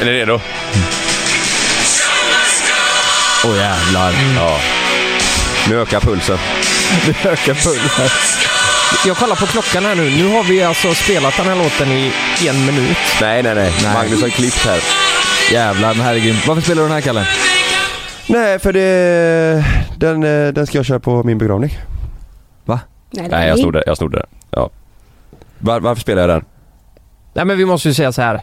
Är ni redo? Åh jävlar. Ja. Nu ökar pulsen. Det ökar pulsen. Jag kollar på klockan här nu. Nu har vi alltså spelat den här låten i en minut. Nej, nej, nej. Nej. Magnus har klippt här. Jävlar, den här är grym. Varför spelar du den här Kalle? Nej, för det... Den, eh, den ska jag köra på min begravning. Nej, Nej, jag snodde, jag snodde den. Ja. Var, varför spelar jag den? Nej men vi måste ju säga så här.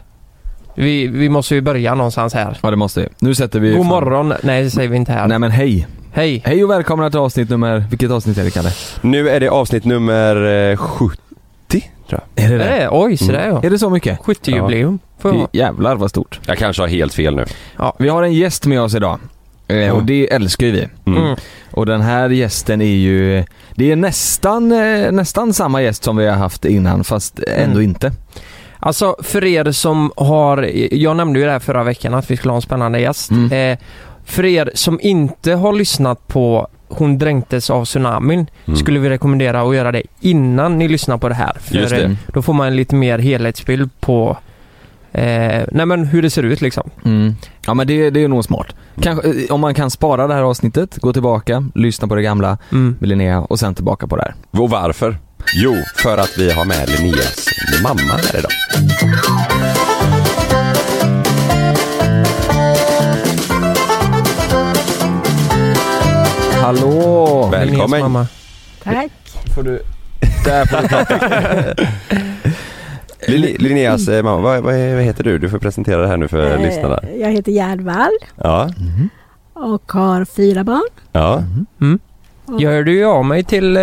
Vi, vi måste ju börja någonstans här. Ja det måste vi. Nu sätter vi... God fan- morgon. Nej det säger vi inte här. Nej men hej. Hej. Hej och välkomna till avsnitt nummer... Vilket avsnitt är det Kalle? Nu är det avsnitt nummer eh, 70, tror jag. Är det Är det? Oj, så där ja. Är det så mycket? 70-jubileum. Får jag. Jävlar vad stort. Jag kanske har helt fel nu. Vi har en gäst med oss idag. Eh, Och det älskar ju vi. Mm. Mm. Och den här gästen är ju... Det är nästan, eh, nästan samma gäst som vi har haft innan fast ändå Mm. inte. Alltså för er som har, jag nämnde ju det här förra veckan att vi skulle ha en spännande gäst. Mm. Eh, för er som inte har lyssnat på Hon dränktes av tsunamin Mm. skulle vi rekommendera att göra det innan ni lyssnar på det här. För Just det. eh, då får man en lite mer helhetsbild på eh, nej men hur det ser ut liksom. Mm. Ja men det, det är nog smart. Kanske, eh, om man kan spara det här avsnittet, gå tillbaka, lyssna på det gamla Mm. med Linnea och sen tillbaka på det här. Och varför? Jo, för att vi har med Linneas mamma här idag. Hallå! Välkommen. Mamma. Tack. Får du... Där får du prata. Linneas eh, mamma, vad, vad, heter du? Du får presentera det här nu för Eh, lyssnarna. Jag heter Gerd Ja, och har fyra barn. ja. Mm. Jag hörde ju av mig till eh,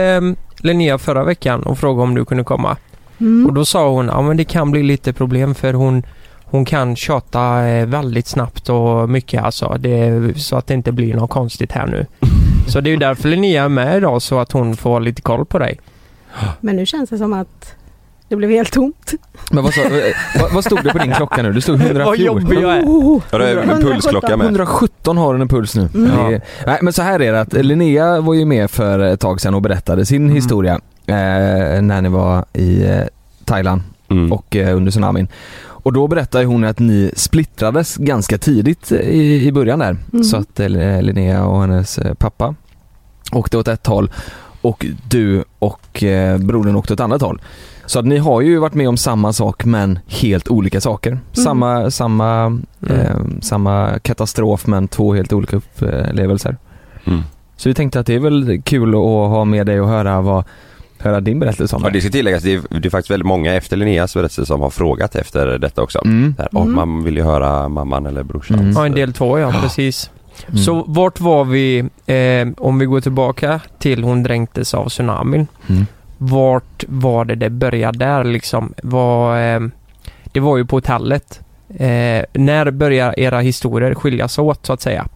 Linnea förra veckan och frågade om du kunde komma. Mm, Och då sa hon, ja men det kan bli lite problem för hon hon kan tjata eh, väldigt snabbt och mycket alltså. Det, så att det inte blir något konstigt här nu. Så det är ju därför Linnea är med idag så att hon får lite koll på dig. men nu känns det som att det blev helt tomt. Men vad, sa, eh, vad, vad stod det på din klocka nu? Det stod 114. Vad jobbig jag är. Oh, ja det är en 117. pulsklocka med. 117 har den en puls nu. Mm. Är, nej men så här är det att Linnea var ju med för ett tag sedan och berättade sin Mm. historia när ni var i eh, Thailand Mm. och eh, under tsunamin. Och då berättade hon att ni splittrades ganska tidigt i, i början där. Mm. Så att eh, Linnea och hennes eh, pappa åkte åt ett håll och du och eh, brodern åkte åt ett annat håll. Så att ni har ju varit med om samma sak men helt olika saker. Samma, samma, eh, samma katastrof men två helt olika upplevelser. Mm. Så vi tänkte att det är väl kul att ha med dig och höra vad Höra din berättelse om Ja, det. det ska tilläggas, det är, det är faktiskt väldigt många efter Linneas berättelse som har frågat efter detta också. Mm. Där, och Mm. man vill ju höra mamman eller brorsan. Mm. Ja, en del två ja, precis. Mm. Så vart var vi, eh, om vi går tillbaka till hon dränktes av tsunamin. Mm. Vart var det det började där liksom? Var, eh, det var ju på hotellet. Eh, när börjar era historier skiljas åt så att säga?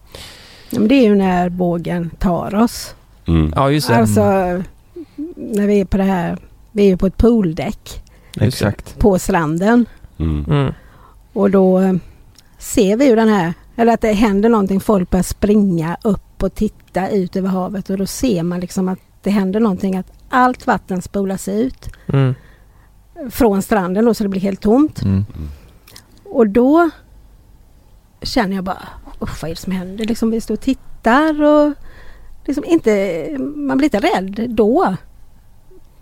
Ja, men det är ju när bågen tar oss. Mm. Ja just det. Alltså när vi är på det här, vi är ju på ett pooldäck. Exakt. på stranden. Mm. Mm. Och då eh, ser vi ju den här, eller att det händer någonting. Folk börjar springa upp och titta ut över havet och då ser man liksom att det händer någonting. Att allt vatten spolas ut Mm. från stranden då så det blir helt tomt. Mm. Och då känner jag bara, usch vad är det som händer? Liksom vi står och tittar och liksom inte, man blir inte rädd då.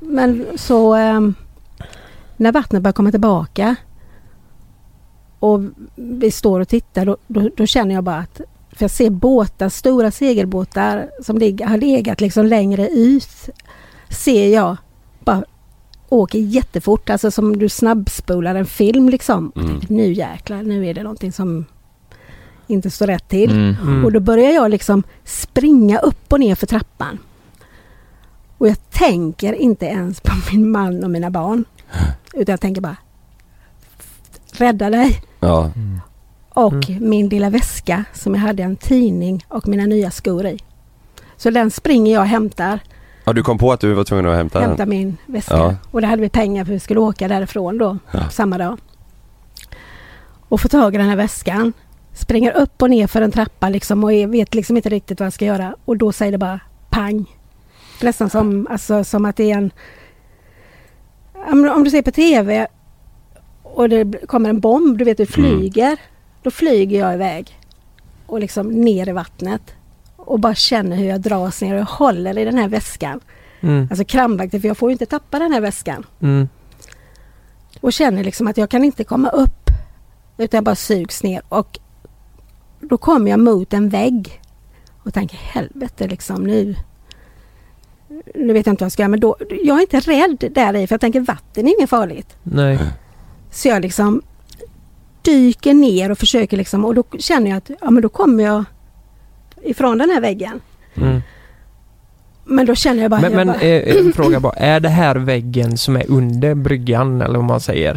Men så ehm, när vattnet börjar komma tillbaka och vi står och tittar då, då, då känner jag bara att för jag ser båtar, stora segelbåtar som ligger, har legat liksom längre ut ser jag bara åker jättefort, alltså som du snabbspolar en film liksom. Mm. nu jäklar, nu är det någonting som inte står rätt till. Mm. Mm. Och då börjar jag liksom springa upp och ner för trappan. Och jag tänker inte ens på min man och mina barn. Utan jag tänker bara rädda dig. Ja. Och Mm. min lilla väska som jag hade en tidning och mina nya skor i. Så den springer jag och hämtar. ja, du kom på att du var tvungen att hämta Hämtar den? min väska. Ja. Och där hade vi pengar för vi skulle åka därifrån då. Ja. Samma dag. Och får tag i den här väskan. Springer upp och ner för en trappa liksom och jag vet liksom inte riktigt vad jag ska göra. Och då säger det bara pang. Nästan som, alltså, som att det är en... Om, du ser på TV och det kommer en bomb, du vet det flyger. Då flyger jag iväg och liksom ner i vattnet och bara känner hur jag dras ner och håller i den här väskan. Mm. Alltså krampaktigt för jag får ju inte tappa den här väskan. Mm. Och känner liksom att jag kan inte komma upp utan jag bara sugs ner och då kommer jag mot en vägg och tänker helvete liksom nu nu vet jag inte vad jag ska göra men då, jag är inte rädd där i för jag tänker vatten är inget farligt. Nej. Så jag liksom dyker ner och försöker liksom och då känner jag att ja men då kommer jag ifrån den här väggen. Mm. Men då känner jag bara... Men, jag men bara eh, en fråga bara, är det här väggen som är under bryggan eller vad man säger?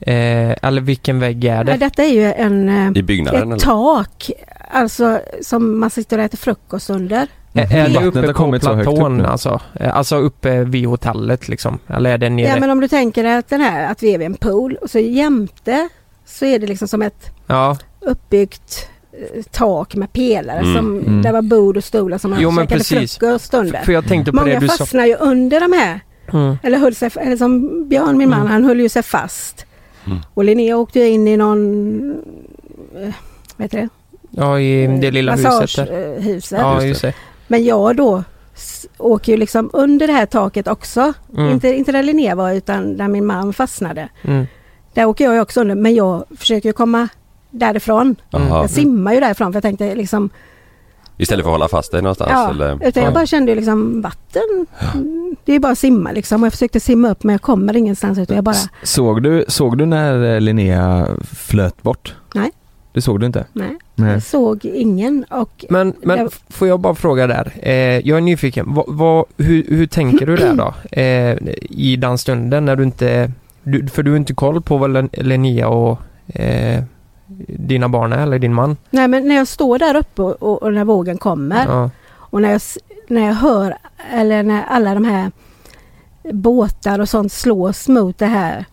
Eh, eller vilken vägg är ja, det? detta är ju en, eh, I byggnaden ett eller? tak. Alltså som man sitter och äter frukost under. Är, är det uppe på platån alltså? Eh, Alltså uppe vid hotellet liksom? Eller är det nere? Ja men om du tänker att den här, att vi är vid en pool och så jämte så är det liksom som ett Ja, uppbyggt eh, tak med pelare Mm, som mm. där var bord och stolar som man Jo, käkade precis. frukost under. för jag tänkte på Många det du sa. fastnar ju under de här Mm. Eller höll sig, eller som Björn min man, Mm. han höll ju sig fast. Mm. Och Linnea åkte ju in i någon, eh, vad heter det? Ja, i det lilla huset där. Massagehuset. Ja, Just just det. Men jag då åker ju liksom under det här taket också. Mm. Inte, inte där Linnea var utan där min man fastnade. Mm. Där åker jag ju också under men jag försöker komma därifrån. Mm. Jag simmar ju därifrån för jag tänkte liksom Istället för att hålla fast dig någonstans Ja, eller? utan jag Ja. bara kände liksom vatten. Det är bara att simma liksom. Och jag försökte simma upp men jag kommer ingenstans utan jag bara Såg du, såg du när eh, Linnea flöt bort? Nej. Det såg du inte? nej. Nej. Jag såg ingen och Men, men Jag- får jag bara fråga där. Eh, jag är nyfiken. Vad, vad, hur, hur tänker du där då? Eh, I den stunden när du inte... Du, för du har inte koll på vad Linnea och eh, dina barn är, eller din man? nej, men när jag står där uppe och, och, och när vågen kommer Ja. och när jag, när jag hör eller när alla de här båtar och sånt slås mot det här.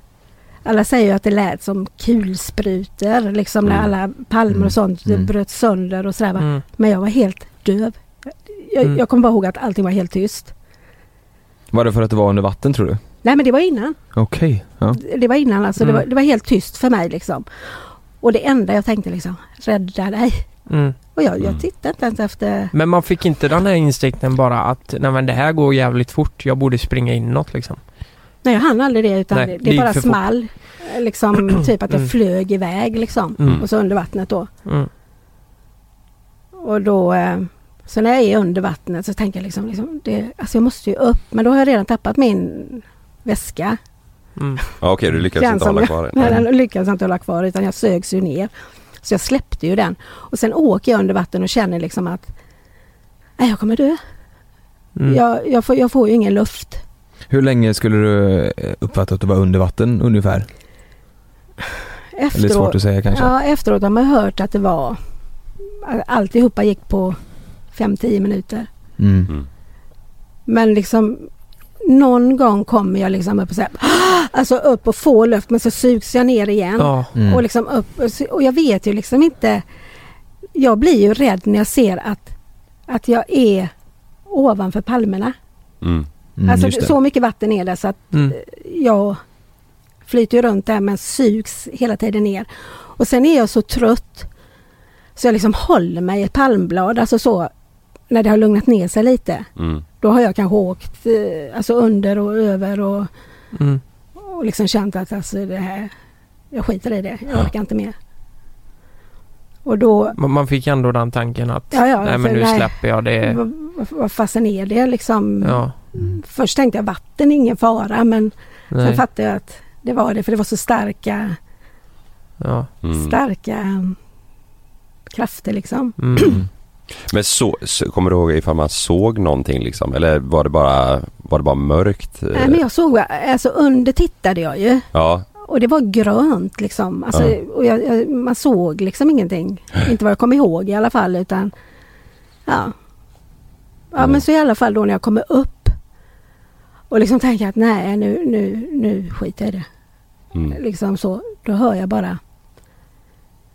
Alla säger ju att det lät som kulsprutor liksom när Mm. alla palmer Mm. och sånt Mm. bröt sönder och sådär. Mm. Men jag var helt döv. Jag, Mm. jag kommer bara ihåg att allting var helt tyst. Var det för att det var under vatten tror du? Nej men det var innan. Okej, ja. Det var innan alltså. Mm. Det, var, det var helt tyst för mig liksom. Och det enda jag tänkte liksom, rädda dig. Mm. Och jag, jag Mm. tittade inte ens efter... Men man fick inte den här instinkten bara att nej men det här går jävligt fort, jag borde springa inåt liksom. Nej jag hann aldrig det utan Nej, det, det bara small. Liksom typ att jag Mm. flög iväg liksom. Mm. Och så under vattnet då. Mm. Och då... Eh, så när jag är under vattnet så tänker jag liksom, liksom det, alltså jag måste ju upp. Men då har jag redan tappat min väska. Mm. Ja, Okej, du lyckades inte hålla jag- kvar Nej, den? den lyckades inte hålla kvar utan jag sögs ju ner. Så jag släppte ju den. Och sen åker jag under vatten och känner liksom att nej, jag kommer dö. Mm. Jag, jag, får, jag får ju ingen luft. Hur länge skulle du eh, uppfatta att du var under vatten ungefär? Eller svårt Efteråt, att säga kanske? ja, efteråt har man hört att det var alltihopa gick på 5-10 minuter. Mm. Mm. Men liksom någon gång kommer jag liksom upp och säger alltså upp och få luft men så sugs jag ner igen. Ja. Mm. Och liksom upp och jag vet ju liksom inte Jag blir ju rädd när jag ser att Att jag är ovanför palmerna. Mm. Mm, alltså så mycket vatten är det så att Mm. jag flyter runt där men sugs hela tiden ner. Och sen är jag så trött så jag liksom håller mig i ett palmblad, alltså så när det har lugnat ner sig lite. Mm. Då har jag kanske åkt eh, alltså under och över och, Mm. och liksom känt att alltså det här, jag skiter i det, jag Ja. orkar inte mer. Och då, Man fick ändå den tanken att ja ja, nej men för nu nej, släpper jag det. vad fasen är det liksom? Ja. Först tänkte jag vatten, ingen fara men sen Nej. fattade jag att det var det för det var så starka Ja. Mm. starka mm, krafter liksom. Mm. Men så, så, kommer du ihåg ifall man såg någonting liksom? Eller var det bara, var det bara mörkt? Nej men jag såg, alltså under tittade jag ju Ja, och det var grönt liksom. Alltså, Ja. och jag, jag, man såg liksom ingenting. Inte vad jag kom ihåg i alla fall utan ja. Ja Mm. men så i alla fall då när jag kommer upp och liksom tänker att nej nu, nu, nu skiter jag i det. mm. Liksom så. Då hör jag bara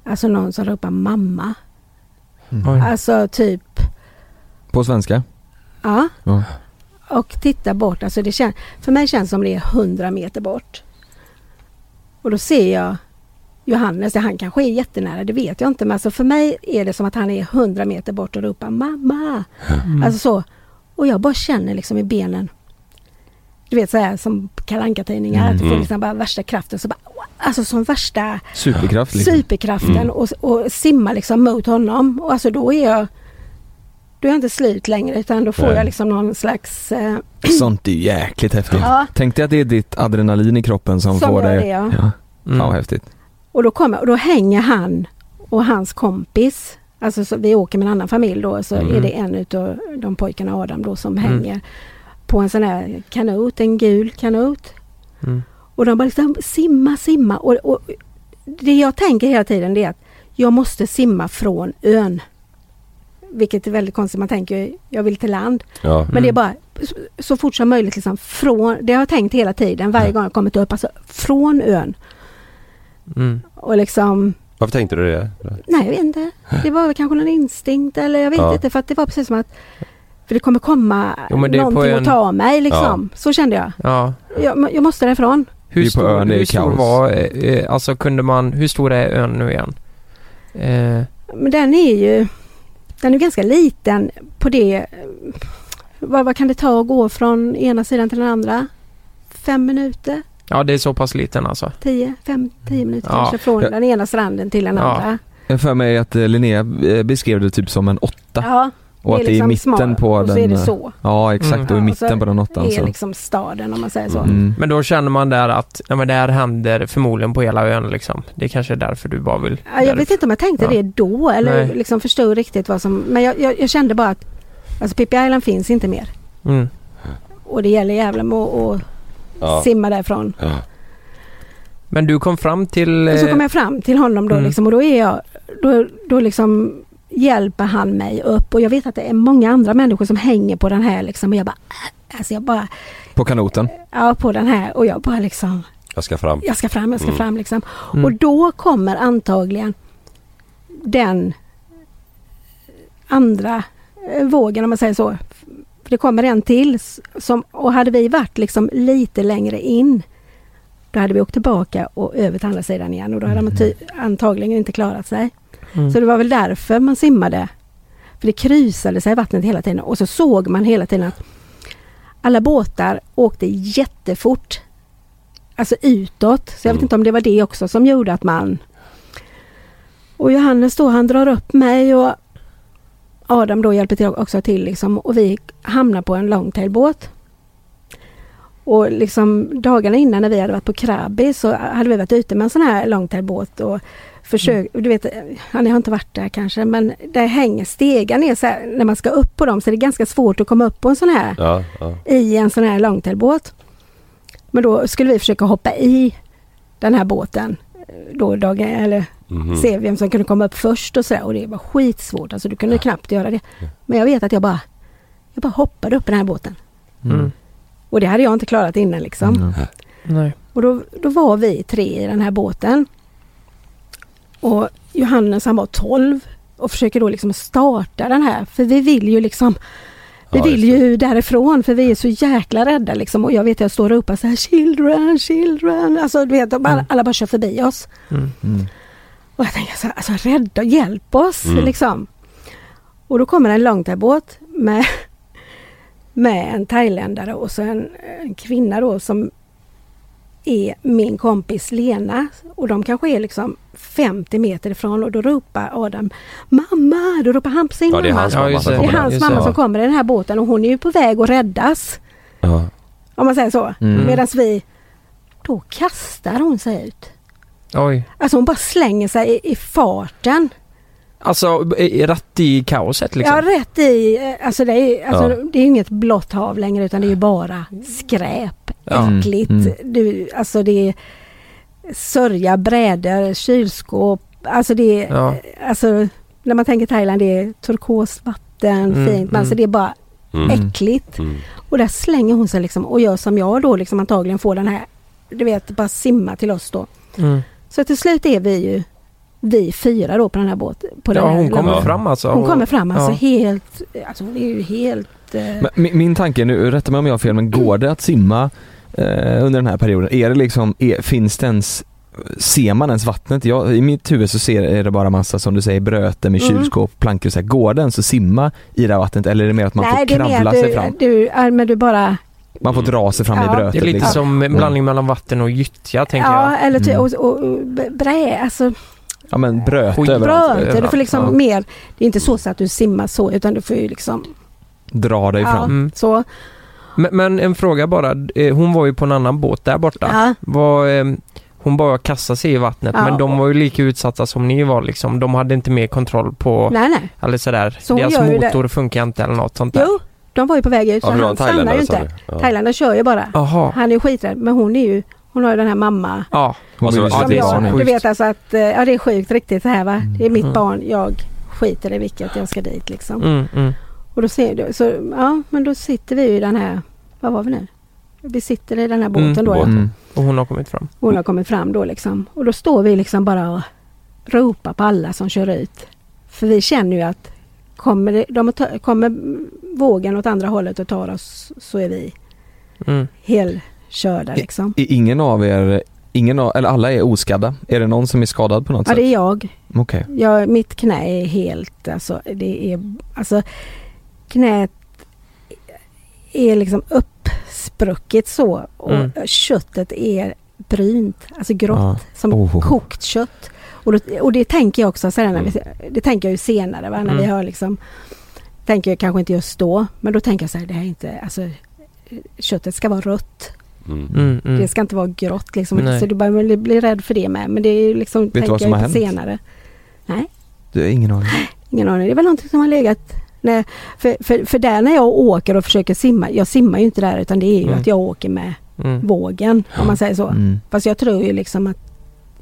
Alltså någon som ropar mamma. Oj. Alltså typ På svenska? Ja. Ja. Och titta bort. Alltså det kän, för mig känns det som det är 100 meter bort. Och då ser jag Johannes, han kanske är jättenära, det vet jag inte. Men alltså för mig är det som att han är 100 meter bort och ropar mamma. Mm. Alltså så. Och jag bara känner liksom i benen. Du vet så här som kalanka tidningar Mm. att du får Mm. liksom bara värsta kraften. Så bara, alltså som värsta Superkraft liksom. superkraften Mm. och, och simma liksom mot honom. Och alltså då är jag då är jag inte slut längre utan då får Nej. jag liksom någon slags... Eh, Sånt är jäkligt häftigt. ja, Tänk dig att det är ditt adrenalin i kroppen som, som får dig... det ja. Ja, Mm. häftigt. Och då, kommer, och då hänger han och hans kompis. Alltså så, vi åker med en annan familj då så Mm. är det en utav de pojkarna, Adam då, som Mm. På en sån här kanot, en gul kanot. Mm. Och de bara liksom simma, simma. Och, och det jag tänker hela tiden det är att jag måste simma från ön. Vilket är väldigt konstigt, man tänker jag vill till land. Ja. Men Mm. det är bara så, så fort som möjligt liksom från, det har jag tänkt hela tiden varje gång jag kommit upp, alltså från ön. Mm. Och liksom Varför tänkte du det? Nej, jag vet inte. Det var kanske någon instinkt eller jag vet Ja. inte. För att det var precis som att för det kommer komma Jo, någonting en- att ta mig liksom. Så kände jag. Ja. jag. Jag måste därifrån. Hur stor, ön, hur stor kaos. var, eh, alltså kunde man, hur stor är ön nu igen? Eh, Men den är ju den är ganska liten på det. Vad, vad kan det ta att gå från ena sidan till den andra? Fem minuter? ja, det är så pass liten alltså. Tio? Fem, tio minuter Ja. kanske från Ja. den ena stranden till den Ja. andra. Jag för mig att eh, Linnea eh, beskrev det typ som en åtta. Ja, och att det är i liksom mitten smart. på och den... så är det eh, så. Ja exakt, Mm. och i Ja, och mitten så på den åttan är så. liksom staden om man säger så. Mm. Men då känner man där att, ja men det här händer förmodligen på hela ön liksom. Det är kanske är därför du bara vill... Ja, jag vet inte om jag tänkte Ja. det då eller Nej. liksom förstod riktigt vad som... Men jag, jag, jag kände bara att alltså Pippi Island finns inte mer. Mm. Och det gäller jävla med att Ja. simma därifrån. Ja. Men du kom fram till... Och så eh, kommer jag fram till honom då Mm. liksom och då är jag... Då, då liksom hjälper han mig upp och jag vet att det är många andra människor som hänger på den här liksom och jag bara... Alltså jag bara... På kanoten. Ja, på den här och jag bara liksom... Jag ska fram. Jag ska fram, jag ska Mm. fram liksom. Mm. Och då kommer antagligen den andra eh, vågen om man säger så. Det kommer en till som, och hade vi varit liksom lite längre in då hade vi åkt tillbaka och över till andra sidan igen och då hade man ty- antagligen inte klarat sig. Mm. Så det var väl därför man simmade. För det krusade sig i vattnet hela tiden och så såg man hela tiden att alla båtar åkte jättefort. Alltså utåt. Så jag vet Mm. inte om det var det också som gjorde att man... Och Johannes då han drar upp mig och Adam då hjälper till också till liksom och vi hamnar på en longtailbåt. Och liksom dagarna innan när vi hade varit på Krabi så hade vi varit ute med en sån här longtailbåt och försökt, du vet, ja, ni har inte varit där kanske men där hänger stegar ner så här, när man ska upp på dem så är det ganska svårt att komma upp på en sån här Ja, ja. i en sån här longtailbåt. Men då skulle vi försöka hoppa i den här båten. Då dagen, eller Mhm. se vem som kunde komma upp först och sådär. Och det var skitsvårt. Alltså du kunde knappt göra det. Men jag vet att jag bara, jag bara hoppade upp i den här båten. Mm. Och det hade jag inte klarat innan liksom. Mm. Nej. Och då, då var vi tre i den här båten. Och Johannes han var 12 och försöker då liksom starta den här. För vi vill ju liksom vi Ja, vill ju därifrån för vi är så jäkla rädda liksom. Och jag vet jag står och ropar så här Children, children. Alltså du vet, alla, Mm. alla bara kör förbi oss. Mm. Mm. Och jag tänker så här, alltså rädda, hjälp oss Mm. liksom. Och då kommer en långtailbåt med, med en thailändare och så en, en kvinna då som är min kompis Lena. Och de kanske är liksom 50 meter ifrån och då ropar Adam Mamma! Då ropar han på sin Ja, det är mamma. hans Ja, mamma just som det. Det är kommer. hans mamma som kommer i den här båten och hon är ju på väg att räddas. Ja. Om man säger så. Mm. Medan vi, då kastar hon sig ut. Oj. Alltså hon bara slänger sig i, i farten. Alltså rätt i kaoset liksom? Ja, rätt i. eh, Alltså det är, alltså Ja. det är inget blått hav längre utan det är ju bara skräp. Ja. Äckligt. Mm. Du, alltså det är sörja, brädor, kylskåp. Alltså det är, Ja. alltså när man tänker Thailand det är turkost vatten, Mm, fint. Men alltså mm. det är bara Mm. äckligt. Mm. Och där slänger hon sig liksom och gör som jag då liksom antagligen får den här, du vet, bara simma till oss då. Mm. Så till slut är vi ju vi fyra då på den här båten. På Ja, den här hon kommer Ja. fram alltså? hon kommer fram alltså ja. helt, alltså hon är ju helt... Eh, Men min, min tanke, nu rätta mig om jag har fel, men går det att simma eh, under den här perioden? Är det liksom, är, finns det ens ser man ens vattnet? Jag, I mitt huvud så ser, är det bara massa som du säger bröte med Mm. kylskåp, plankor och så här. Går det ens att simma i det här vattnet eller är det mer att man Nej, får kravla att sig du, fram? du, ja, men du bara... Man får dra sig fram Ja. i brötet Det är lite liksom. som en blandning mellan vatten och gyttja tänker Ja, jag. eller ty, Mm. och, och, och brä, alltså Ja men bröte Skit- överallt. bröt. Du får liksom Ja. mer, det är inte så, så att du simmar så utan du får ju liksom, Dra dig Ja. fram. Mm. så. Men, men en fråga bara. Eh, Hon var ju på en annan båt där borta. Ja, Var, eh, hon bara kastade sig i vattnet Ja. men de var ju lika utsatta som ni var liksom. De hade inte mer kontroll på, nej nej. eller sådär. Så hon Deras det. motor funkar inte eller något sånt där. Jo, de var ju på väg ut Ja, så han stannar ju inte. Ja. Thailändaren kör ju bara. Jaha. Han är ju skiträdd men hon är ju, hon har ju den här mamma Ja. Hon Alltså, ja, som det är så barnen. jag, du vet alltså att, eh, ja det är sjukt riktigt så här va. Det är mitt Mm. barn, jag skiter i vilket, jag ska dit liksom. Mm, mm. Och då ser du, så ja men då sitter vi ju i den här, vad var vi nu? Vi sitter i den här båten Mm, då. ja. båten. Mm. Och hon har kommit fram. Hon har kommit fram då liksom. Och då står vi liksom bara och ropar på alla som kör ut. För vi känner ju att kommer, det, de ta, kommer vågen åt andra hållet och tar oss så är vi Mm. Helkörda liksom. Är ingen av er, ingen av, eller alla är oskadda? Är det någon som är skadad på något Ja sätt? det är jag. Okej. jag. Mitt knä är helt, alltså det är, alltså knät är liksom uppsprucket så och Mm. köttet är brynt, alltså grått. Ja. som Oh. kokt kött. Och, då, och det tänker jag också sen när vi, det tänker jag ju senare va, när vi Mm. har liksom Tänker jag kanske inte just då men då tänker jag så här, det här är inte, alltså köttet ska vara rött. Mm. Mm, mm. Det ska inte vara grått liksom. Nej. Så du börjar bli, rädd för det med. Men det är ju liksom, du vad tänker som jag har hänt? senare. Du har ingen aning? Ingen aning. Det är väl någonting som har legat när, för, för, för där när jag åker och försöker simma, jag simmar ju inte där utan det är ju Mm. att jag åker med Mm. vågen om man säger så. Mm. Fast jag tror ju liksom att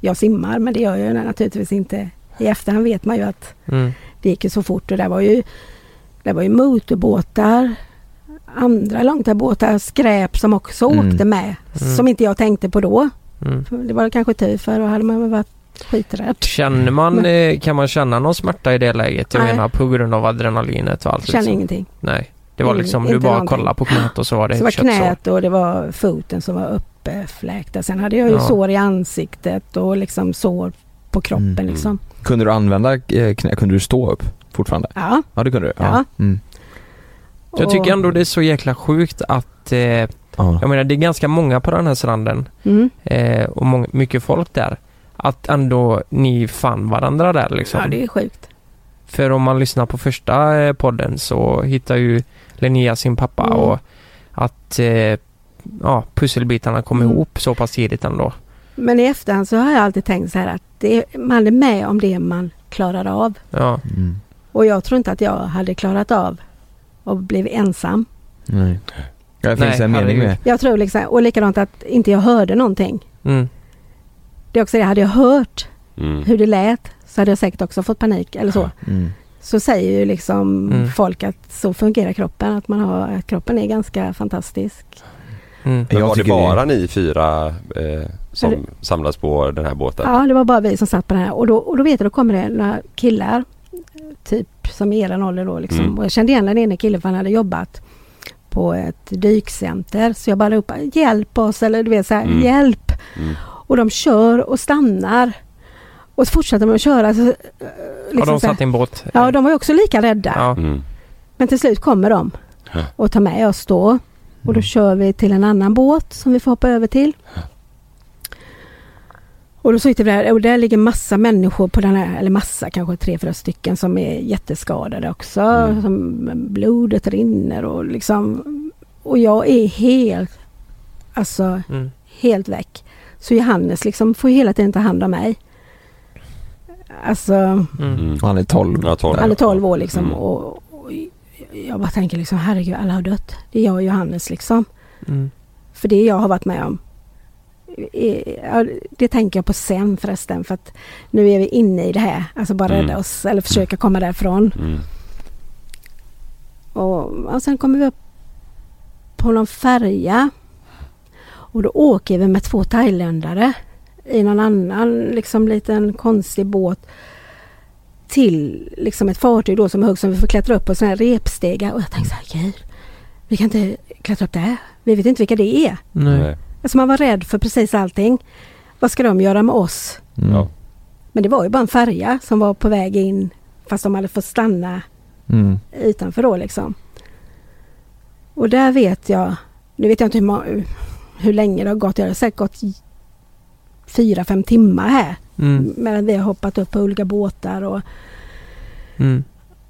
jag simmar men det gör jag ju naturligtvis inte. I efterhand vet man ju att Mm. det gick ju så fort och det var ju, det var ju motorbåtar, andra långtradbåtar, skräp som också Mm. åkte med. Mm. Som inte jag tänkte på då. Mm. Det var kanske tur för då hade man väl varit skiträdd. Känner man, eh, kan man känna någon smärta i det läget? Jag Nej. menar på grund av adrenalinet och allt Känner liksom. ingenting. Nej. Det var Ingen- liksom, du inte bara någonting. kollade på knät och så var det Så var knät och det var foten som var uppfläkta. Sen hade jag ju Ja. sår i ansiktet och liksom sår på kroppen Mm. liksom. Kunde du använda eh, knä, kunde du stå upp fortfarande? Ja. Ja det kunde du? Ja. Mm. Jag tycker ändå det är så jäkla sjukt att, eh, Ja. jag menar det är ganska många på den här stranden Mm. eh, och många, mycket folk där. Att ändå ni fann varandra där liksom. Ja det är sjukt. För om man lyssnar på första eh, podden så hittar ju Linnea sin pappa Mm. och att eh, ja, pusselbitarna kom Mm. ihop så pass tidigt ändå. Men i efterhand så har jag alltid tänkt så här att det man är med om det man klarar av. Ja. Mm. Och jag tror inte att jag hade klarat av att bli ensam. Nej. Det Nej, finns en mening med. Jag tror liksom, och likadant att inte jag hörde någonting. Mm. Det är också det, hade jag hört Mm. hur det lät så hade jag säkert också fått panik eller så. Mm. Så säger ju liksom Mm. folk att så fungerar kroppen, att man har, att kroppen är ganska fantastisk. Mm. Men Jag var det bara ni fyra eh, som samlas på den här båten? Ja, det var bara vi som satt på den här och då, och då vet jag, då kommer det några killar, typ som i eran ålder då liksom. Mm. Och jag kände igen den ena killen för han hade jobbat på ett dykcenter. Så jag bara ropade hjälp oss eller du vet så här, Mm. hjälp. Mm. Och de kör och stannar. Och så fortsätter de att köra. Så, eh, Har liksom de så här. satt i en båt? Ja, de var ju också lika rädda. Ja. Mm. Men till slut kommer de och tar med oss då. Och då kör vi till en annan båt som vi får hoppa över till. Och då sitter vi där och där ligger massa människor på den här, eller massa, kanske tre, fyra stycken som är jätteskadade också. Mm. Som blodet rinner och liksom och jag är helt, alltså Mm. helt väck. Så Johannes liksom får hela tiden ta hand om mig. Alltså Mm. Mm. Han är 12. Ja, 12. han är 12 år liksom Mm. och, och jag bara tänker liksom herregud alla har dött. Det är jag och Johannes liksom. Mm. För det jag har varit med om. Det tänker jag på sen förresten för att nu är vi inne i det här. Alltså bara Mm. rädda oss eller försöka komma därifrån. Mm. Och, och sen kommer vi upp på någon färja. Och då åker vi med två thailändare i någon annan liksom liten konstig båt till liksom ett fartyg då som är högt som vi får klättra upp på sådana här repstegar. Och jag tänkte så här, vi kan inte klättra upp där. Vi vet inte vilka det är. Nej. Alltså man var rädd för precis allting. vad ska de göra med oss? Mm. Men det var ju bara en färja som var på väg in fast de hade fått stanna Mm. utanför då liksom. Och där vet jag, nu vet jag inte hur, hur länge det har gått, det har säkert gått fyra, fem timmar här. Mm. Medan vi har hoppat upp på olika båtar och, Mm.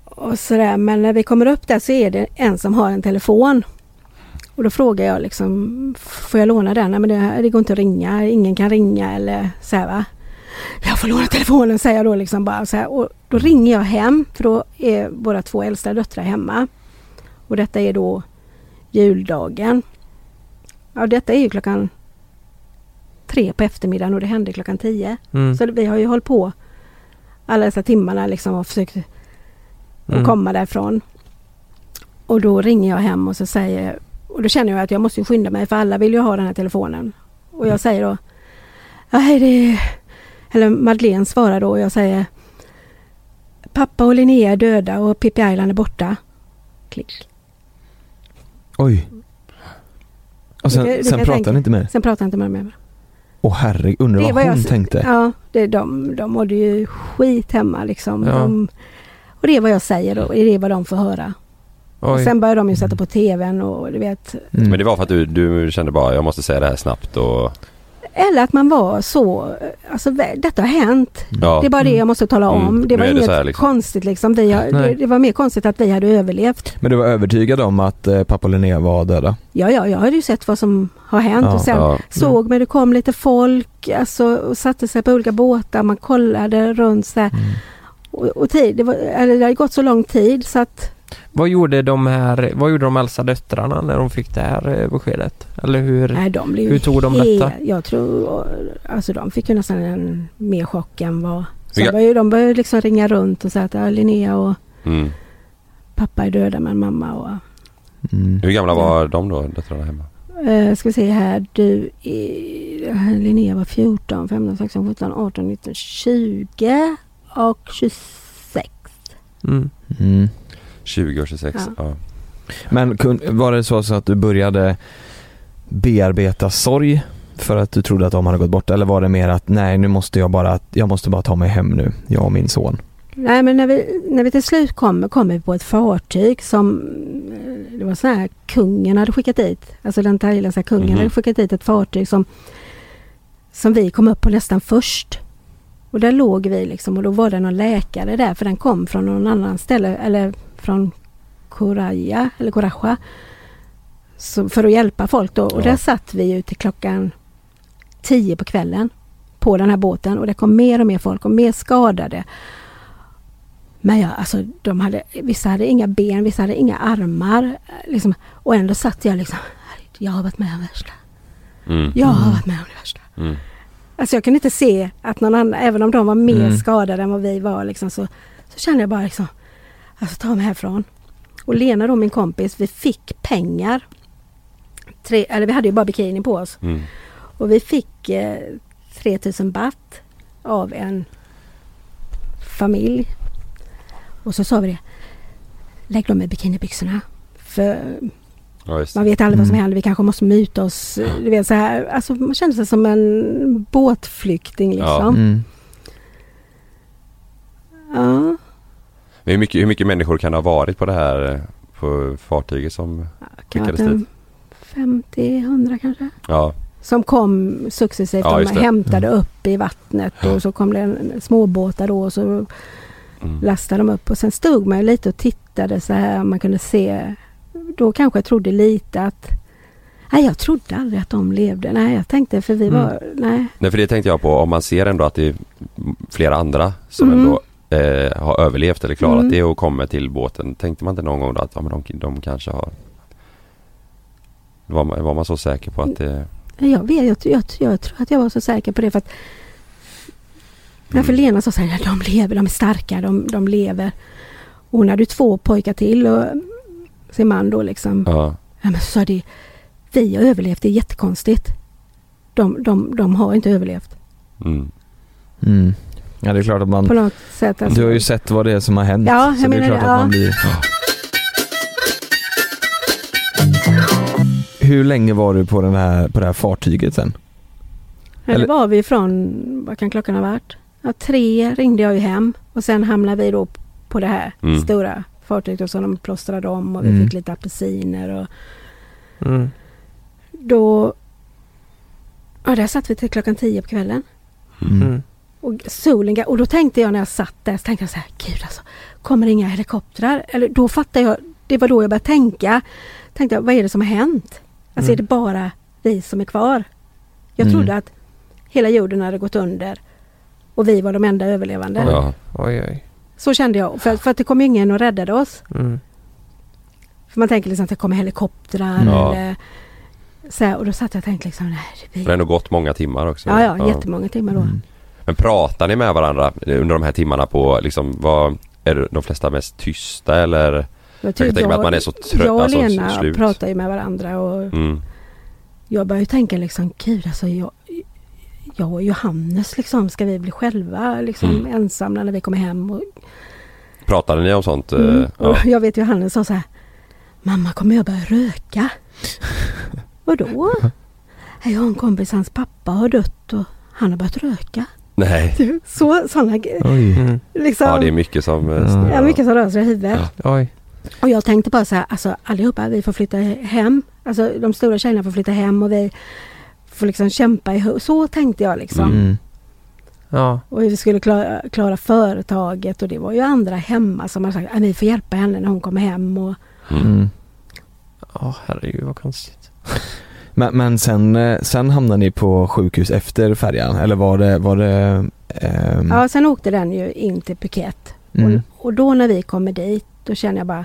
och sådär. Men när vi kommer upp där så är det en som har en telefon. Och då frågar jag liksom, får jag låna den? Nej men det, det går inte att ringa, ingen kan ringa eller så här va. Jag får låna telefonen säger jag då liksom bara så här. Och då ringer jag hem för då är våra två äldsta döttrar hemma. Och detta är då juldagen. Ja detta är ju klockan tre på eftermiddagen och det hände klockan tio. Mm. Så vi har ju hållit på alla dessa timmarna liksom och försökt Mm. att komma därifrån. Och då ringer jag hem och så säger och då känner jag att jag måste skynda mig för alla vill ju ha den här telefonen. Och jag säger då hej det är... Eller Madeleine svarar då och jag säger Pappa och Linnea är döda och Pippi Island är borta. Klick. Oj. Och sen, kan- du sen pratar tänka- ni inte mer? Sen pratar jag inte med mer. Åh herregud, undrar Det vad jag hon s- tänkte? Ja, det, de, de mådde ju skit hemma liksom. Ja. De, och det är vad jag säger och det är vad de får höra. Och sen börjar de ju sätta på tvn och du vet. Mm. Men det var för att du, du kände bara jag måste säga det här snabbt och Eller att man var så, alltså detta har hänt. ja. Det är bara det jag måste tala om. Mm, Det var det inget här liksom. konstigt liksom. Vi har, det, det var mer konstigt att vi hade överlevt. Men du var övertygad om att eh, pappa Linnea var döda? Ja, ja, jag hade ju sett vad som har hänt Ja, och sen ja. såg man det kom lite folk alltså, och satte sig på olika båtar. Man kollade runt så här. Mm. Och, och tid, det, var, eller det hade gått så lång tid så att Vad gjorde de här, vad gjorde de äldsta döttrarna när de fick det här eh, beskedet? Eller hur? nej, de blev hur tog de detta? Jag tror, alltså de fick ju nästan en mer chock än vad... Sen Vilka- började, de började liksom ringa runt och säga att ja, Linnea och Mm. pappa är döda men mamma och... Mm. Hur gamla var de då, döttrarna hemma? Uh, ska vi se här, du är, Linnea var 14, 15, 16, 17, 18, 19, 20 och 26. Mm. Mm. 20 och 26? Ja. Ja. Men var det så, att du började bearbeta sorg för att du trodde att de hade gått bort eller var det mer att nej nu måste jag bara, jag måste bara ta mig hem nu, jag och min son? Nej men när vi, när vi till slut kom, kom vi på ett fartyg som det var så här kungen hade skickat dit. Alltså den thailändska kungen Mhm. hade skickat dit ett fartyg som som vi kom upp på nästan först. Och där låg vi liksom och då var det någon läkare där för den kom från någon annan ställe eller från Koraya eller. Så för att hjälpa folk då. Och Ja. där satt vi ju till klockan 10 på kvällen på den här båten och det kom mer och mer folk och mer skadade. Men ja, alltså de hade, vissa hade inga ben, vissa hade inga armar. Liksom, och ändå satt jag liksom, "Herregud, jag har varit med om det värsta. Mm. Jag har Mm. varit med om det värsta. Mm. Alltså jag kunde inte se att någon annan, även om de var mer Mm. skadade än vad vi var liksom, så, så kände jag bara liksom, alltså ta mig härifrån. Och Lena då min kompis, vi fick pengar. Tre, eller vi hade ju bara bikini på oss. Mm. Och vi fick eh, 3000 baht av en familj. Och så sa vi det. Lägg dem i bikinibyxorna. För Ja, just man vet aldrig vad som Mm. händer. Vi kanske måste muta oss. Du vet så här. Alltså man kände sig som en båtflykting liksom. Mm. Ja. Hur, mycket, hur mycket människor kan det ha varit på det här på fartyget som Skickades en 50-100 kanske. Ja, Som kom successivt. Ja, de hämtade upp i vattnet och så kom det en småbåtar då och så mm. lastade de upp. Och sen stod man lite och tittade så här. Man kunde se. Då kanske jag trodde lite att Nej jag trodde aldrig att de levde. Nej jag tänkte för vi Mm. var, nej. Nej för det tänkte jag på om man ser ändå att det är flera andra som Mm. ändå eh, har överlevt eller klarat Mm. det och kommer till båten. Tänkte man inte någon gång då att ja, men de, de kanske har var man, var man så säker på att det Jag vet, jag, jag, jag tror att jag var så säker på det för att Mm. Därför Lena sa så här, de lever, de är starka, de, de lever. Och hon hade ju två pojkar till och sin man då liksom. Ja, Ja, men så sa de, vi har överlevt, det är jättekonstigt. De, de, de har inte överlevt. mm. Mm. Ja det är klart att man, På något sätt. Alltså. du har ju sett vad det är som har hänt. Ja, jag så det är menar klart det, att ja. man blir... Hur länge var du på, den här, på det här fartyget sen? Eller Eller- var vi från, vad kan klockan ha varit? Ja, tre ringde jag ju hem och sen hamnade vi då på det här Mm. stora fartyget och så de plåstrade om och vi Mm. fick lite apelsiner och Mm. då... Ja, där satt vi till klockan tio på kvällen. Mm. Mm. Och solen och då tänkte jag när jag satt där, så tänkte jag så här, gud alltså, kommer det inga helikoptrar? Eller då fattade jag, det var då jag började tänka, tänkte jag, vad är det som har hänt? Alltså Mm. är det bara vi som är kvar? Jag Mm. trodde att hela jorden hade gått under och vi var de enda överlevande. Ja. Oj, oj. Så kände jag, för, för att det kom ingen och räddade oss. Mm. För man tänker liksom att det kommer helikoptrar Ja. eller så här, och då satt jag och tänkte liksom, nej det Det har blir... ändå gått många timmar också. Ja, ja, jättemånga timmar då. Men pratar ni med varandra under de här timmarna på liksom vad Är de flesta mest tysta eller? Jag, Jag kan tänka mig att man är så trött, jag och alltså, Lena slut. pratar ju med varandra och Mm. jag börjar ju tänka liksom, gud alltså jag, jag och Johannes liksom, ska vi bli själva liksom Mm. ensamma när vi kommer hem? Och, Pratade ni om sånt? eh, mm. Ja. och jag vet Johannes sa så här, mamma kommer jag börja röka? och då? Jag har en kompis, hans pappa har dött och han har börjat röka. Nej. Så, sådana Oj. Mm. liksom. Ja det är mycket som eh, Ja. snurrar. Ja, mycket som rör sig i huvudet. Oj. Och jag tänkte bara så här, alltså allihopa, vi får flytta hem. Alltså de stora tjejerna får flytta hem och vi får liksom kämpa ihop. Så tänkte jag liksom. Mm. Ja. Och vi skulle klara, klara företaget och det var ju andra hemma som har sagt att vi får hjälpa henne när hon kommer hem. Och, Mm. Mm. Ja, herregud vad konstigt. Men, men sen, eh, sen hamnade ni på sjukhus efter färjan eller var det, var det ehm, Ja, sen åkte den ju in till Phuket. mm. Och, och då när vi kommer dit, då känner jag bara...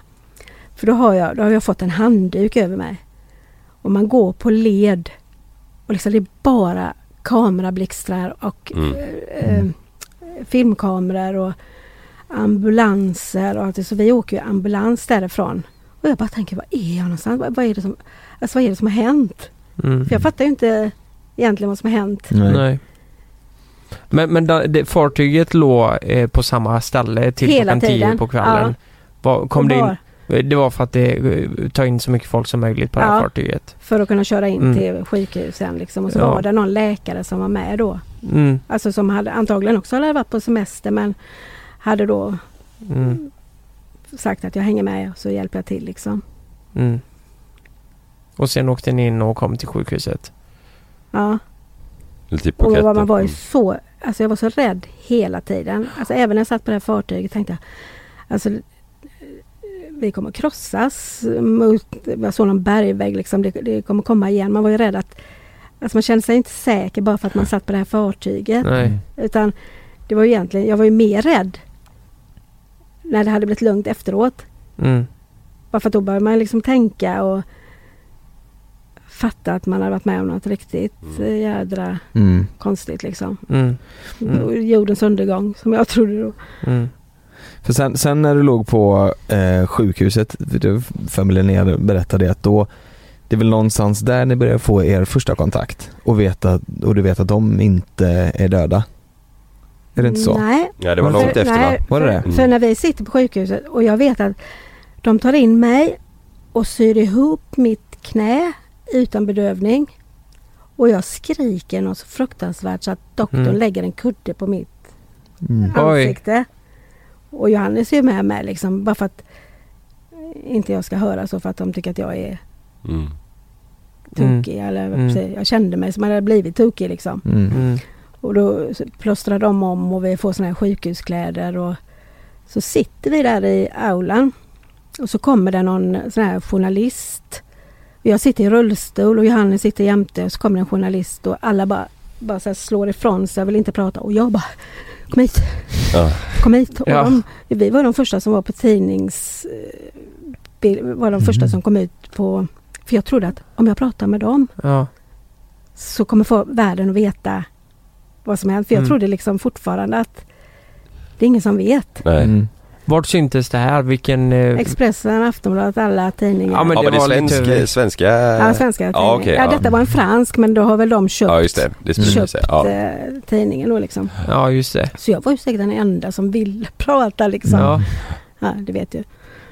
För då har jag, då har jag fått en handduk över mig. Och man går på led. Och liksom det är bara kamerablixtrar och Mm. eh, eh, filmkameror och ambulanser och allt det. Så vi åker ju ambulans därifrån. Och jag bara tänker, vad är jag någonstans? Vad, vad, är, det som, alltså, vad är det som har hänt? Mm. För jag fattar ju inte egentligen vad som har hänt. Nej. Nej. Men, men da, det, fartyget låg eh, på samma ställe till Hela klockan tio tiden. på kvällen? Var, kom det, var in, det var för att det, eh, ta in så mycket folk som möjligt på det här Ja. fartyget? För att kunna köra in Mm. till sjukhusen liksom. Och så Ja. var det någon läkare som var med då. Mm. Alltså som hade antagligen också hade varit på semester men hade då Mm. sagt att jag hänger med och så hjälper jag till liksom. Mm. Och sen åkte ni in och kom till sjukhuset? Ja. I Och Phuket. man var ju Mm. så, alltså jag var så rädd hela tiden. Alltså även när jag satt på det här fartyget tänkte jag, alltså vi kommer krossas mot, jag såg någon bergvägg liksom, det, det kommer komma igen. Man var ju rädd att, alltså man kände sig inte säker bara för att man satt på det här fartyget. Nej. Utan det var ju egentligen, jag var ju mer rädd när det hade blivit lugnt efteråt. Mm. Bara för att då börjar man liksom tänka och fatta att man har varit med om något riktigt Mm. eh, jädra Mm. konstigt liksom. Mm. Mm. Jordens undergång som jag trodde då. Mm. För sen, sen när du låg på eh, sjukhuset, mig Linnea berättade att då det är väl någonstans där ni börjar få er första kontakt och, veta, och du vet att de inte är döda. Är det inte så? Nej. Ja det var långt efter nej, va? Var det för, det? Mm. för när vi sitter på sjukhuset och jag vet att de tar in mig och syr ihop mitt knä utan bedövning. Och jag skriker något så fruktansvärt så att doktorn Mm. lägger en kudde på mitt Mm. Oj. ansikte. Och Johannes är ju med mig liksom bara för att inte jag ska höra så för att de tycker att jag är Mm. tokig. Eller Mm. säger jag Jag kände mig som att jag hade blivit tokig liksom. Mm. Mm. Och då plåstrar de om och vi får såna här sjukhuskläder och så sitter vi där i aulan och så kommer det någon sån här journalist. Jag sitter i rullstol och Johannes sitter jämte och så kommer en journalist och alla bara, bara så här slår ifrån sig, jag vill inte prata och jag bara Kom hit! Ja. Kom hit! Och Ja. de, vi var de första som var på tidnings... eh, var de första Mhm. som kom ut på... För jag trodde att om jag pratar med dem Ja. så kommer få världen att veta vad som hänt. För jag Mm. trodde liksom fortfarande att det är ingen som vet. Nej. Mm. Vart syntes det här? Vilken... Eh, Expressen, Aftonbladet, alla tidningar. Ja, men Ja det men det är var lite- svenska. Ja, svenska tidningar. Ja, okej, ja, ja. detta var en fransk men då har väl de köpt, Ja just det, det köpt. Ja. eh, tidningen då liksom. ja, just det. Så jag var ju säkert den enda som ville prata liksom. Ja, Ja. det vet du.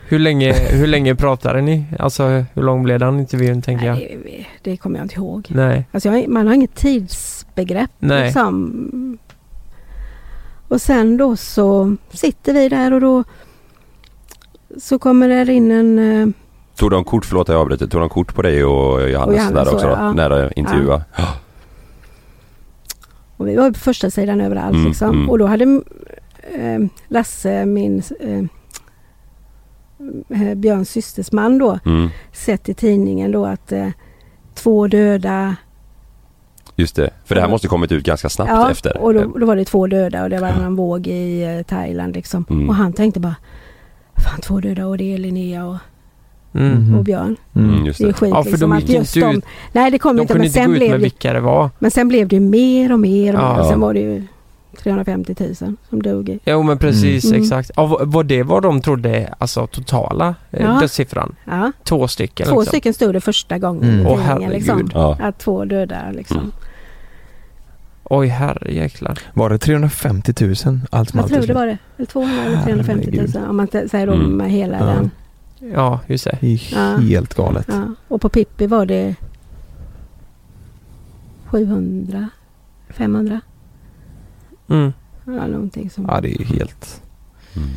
Hur länge, hur länge pratade ni? Alltså hur lång blev den intervjun tänker jag? Nej, det kommer jag inte ihåg. Nej. Alltså man har inget tids... begrepp. Nej. Liksom. Och sen då så sitter vi där och då så kommer det in en eh, Tog de kort, förlåt jag avbryter, tog de kort på dig och Johannes, Och Johannes där också då? ja. När de intervjuade? Ja. Och vi var på första sidan överallt Mm, liksom. mm. Och då hade eh, Lasse, min eh, eh, Björns systers man då, Mm, sett i tidningen då att eh, två döda. Just det, för det här måste kommit ut ganska snabbt ja, efter. och då, då var det två döda och det var en våg i eh, Thailand liksom. Mm. Och han tänkte bara, fan två döda och det är Linnea och, Mm. Och Björn. Mm, just Det är det. skit Ja, för liksom. de att gick just inte de, ut- nej det kom De inte men inte sen, gå ut blev med det, vilka det var. men sen blev det ju mer och mer och Ja. mer. Sen var det ju 350 000 som dog i. Jo men precis, Mm. exakt. Ja, var- var det vad de trodde, alltså totala eh, Ja. dödssiffran? Ja, Två stycken två liksom. stycken stod det första gången Mm. i tidningen liksom. Ja. Att två döda liksom. Mm. Oj herrejäklar. Var det 350 000 allt som Jag allt tror det var det. Eller 200 eller 350 Herregud. 000 om man säger då Mm. med hela Ja. den. Ja, just det. Det är Ja. helt galet. Ja. Och på Pippi var det 700, 500. Mm. Ja, någonting som, Ja, det är helt, Mm.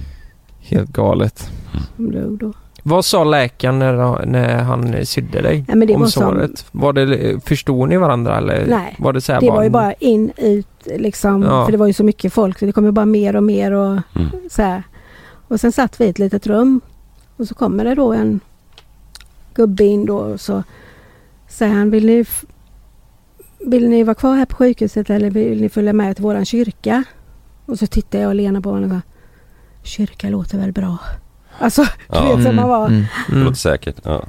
helt galet. som dog då. Vad sa läkaren när, när han sydde dig? Ja, men det om var som- såret? Var det, förstod ni varandra eller? Nej, Var det så här Det var ju bara in, ut liksom. Ja. För det var ju så mycket folk så det kom ju bara mer och mer och Mm. så här. Och sen satt vi i ett litet rum. Och så kommer det då en gubbe in då och så säger han, vill ni, vill ni vara kvar här på sjukhuset eller vill ni följa med till våran kyrka? Och så tittar jag och Lena på honom och sa, kyrka låter väl bra. Alltså, du Ja. vet som man var. Mm. Det Mm. låter säkert. Ja.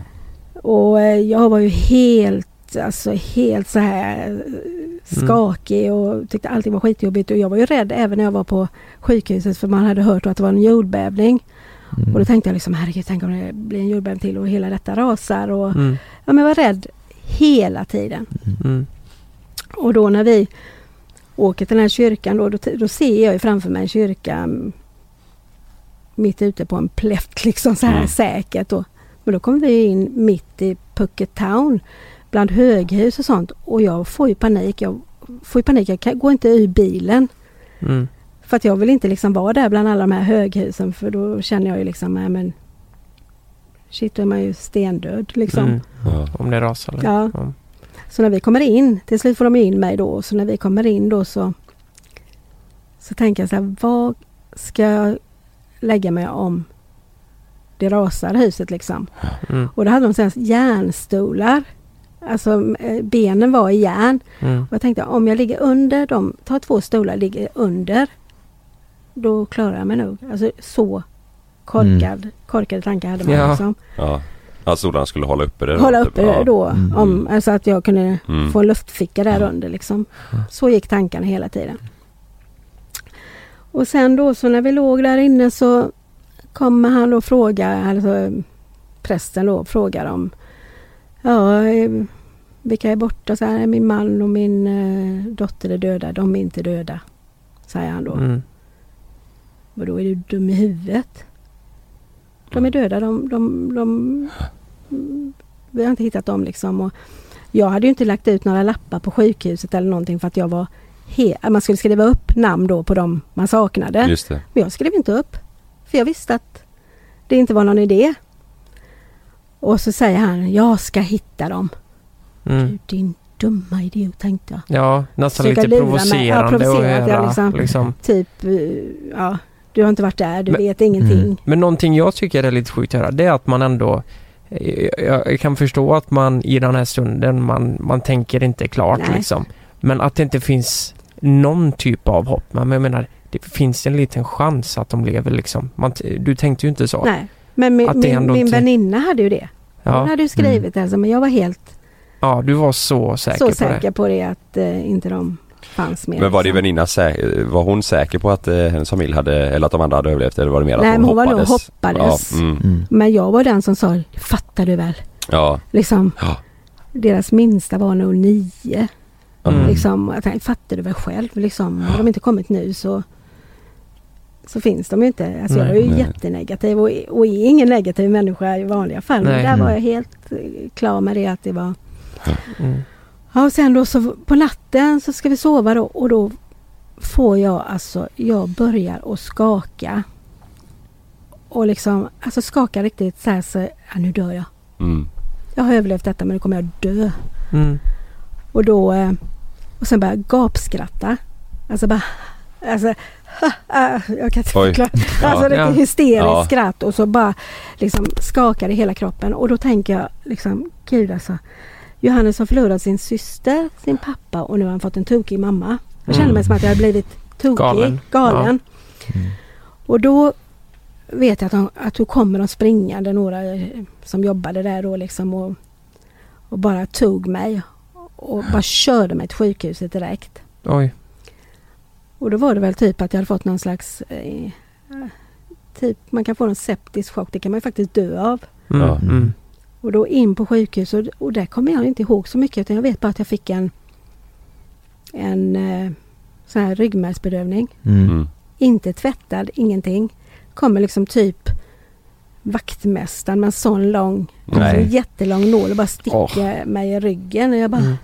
Och eh, jag var ju helt, alltså helt så här eh, skakig och tyckte allting var skitjobbigt. Och jag var ju rädd även när jag var på sjukhuset för man hade hört att det var en jordbävning. Mm. Och då tänkte jag liksom herregud, tänk om det blir en jordbävning till och hela detta rasar. Och, Mm. ja, men jag var rädd hela tiden. Mm. Och då när vi åker till den här kyrkan då, då, då ser jag ju framför mig en kyrka mm, mitt ute på en plätt liksom så här Mm. säkert. Då. Men då kommer vi in mitt i Pucket Town bland höghus och sånt och jag får ju panik. Jag får ju panik, jag kan, går inte ur bilen. Mm. För att jag vill inte liksom vara där bland alla de här höghusen för då känner jag ju liksom, nej men shit då är man ju stendöd liksom. Mm. Ja. Om det rasar. Ja. Ja. Så när vi kommer in, till slut får de in mig då, så när vi kommer in då så så tänker jag så här, vad ska jag lägga mig om det rasar huset liksom? Mm. Och då hade de här järnstolar. Alltså eh, benen var i järn. Mm. Och jag tänkte om jag ligger under dem, tar två stolar, ligger under. Då klarar jag mig nog. Alltså så korkad, korkade tankar hade man Ja. liksom. Ja. Att stolarna skulle hålla uppe det? då, Hålla typ. uppe Ja. det då. Mm. Om, alltså att jag kunde Mm. få en luftficka där Ja. under liksom. Så gick tankarna hela tiden. Och sen då så när vi låg där inne så kommer han och frågar, alltså prästen då frågar om Ja, eh, vilka är borta? Så här, min man och min eh, dotter är döda, de är inte döda. Säger han då. Mm. Och då är du dum i huvudet. De är döda, de, de, de, vi har inte hittat dem liksom. Och jag hade ju inte lagt ut några lappar på sjukhuset eller någonting för att jag var he- man skulle skriva upp namn då på dem man saknade. Just det. Men jag skrev inte upp. För jag visste att det inte var någon idé. Och så säger han, jag ska hitta dem. Mm. Du, din dumma idiot tänkte jag. Ja, nästan Försöka lite lura mig. provocerande Ja, att provocerat, ja, höra. liksom. liksom. Typ, eh, ja, du har inte varit där, du Men- vet ingenting. Mm. Men någonting jag tycker är lite sjukt att höra, det är att man ändå eh, jag kan förstå att man i den här stunden, man, man tänker inte klart Nej. liksom. Men att det inte finns någon typ av hopp. Men jag menar, det finns en liten chans att de lever liksom. Man, du tänkte ju inte så. Nej. Men min, Att det min, min väninna hade ju det. Hon Ja, hade ju skrivit det, alltså, men jag var helt ja, du var så säker så på säker det. på det att eh, inte de fanns med. Men var din liksom. väninna var hon säker på att eh, hennes familj hade, eller att de andra hade överlevt eller var det mer att Nej, hon men hon var nog hoppades? hoppades. Ja, mm. Mm. Men jag var den som sa, fattar du väl? ja. Liksom, Ja. deras minsta var nog nio. Mm. Liksom, jag tänkte, fattar du väl själv? Liksom, har de inte kommit nu så, så finns de ju inte. Alltså, jag är ju Nej. jättenegativ och, och är ingen negativ människa i vanliga fall. Men Nej. där var Mm. jag helt eh, klar med det att det var Mm. Ja, och sen då så på natten så ska vi sova då och då får jag alltså, jag börjar att skaka. Och liksom, alltså skaka riktigt så här så, ja, nu dör jag. Mm. Jag har överlevt detta men nu kommer jag dö. Mm. Och då, eh, och sen börjar jag gapskratta. Alltså bara, alltså, jag kan inte förklara. Alltså det är hysteriskt Ja. skratt och så bara liksom skakar i hela kroppen. Och då tänker jag liksom, gud alltså. Johannes har förlorat sin syster, sin pappa och nu har han fått en tokig mamma. Jag kände Mm. mig som att jag hade blivit tokig, Galen. galen. Mm. Och då vet jag att, de, att då kommer de springande, några eh, som jobbade där då liksom och, och bara tog mig och bara körde mig till sjukhuset direkt. Oj. Och då var det väl typ att jag hade fått någon slags eh, Typ man kan få en septisk chock, det kan man ju faktiskt dö av. Mm. Ja. Mm. Och då in på sjukhus och, och där kommer jag inte ihåg så mycket utan jag vet bara att jag fick en en eh, sån här ryggmärgsbedövning. Mm. Mm. Inte tvättad, ingenting. Kommer liksom typ vaktmästaren med en sån lång, Nej. en jättelång nål och bara sticker mig i ryggen. Och jag bara, Mm.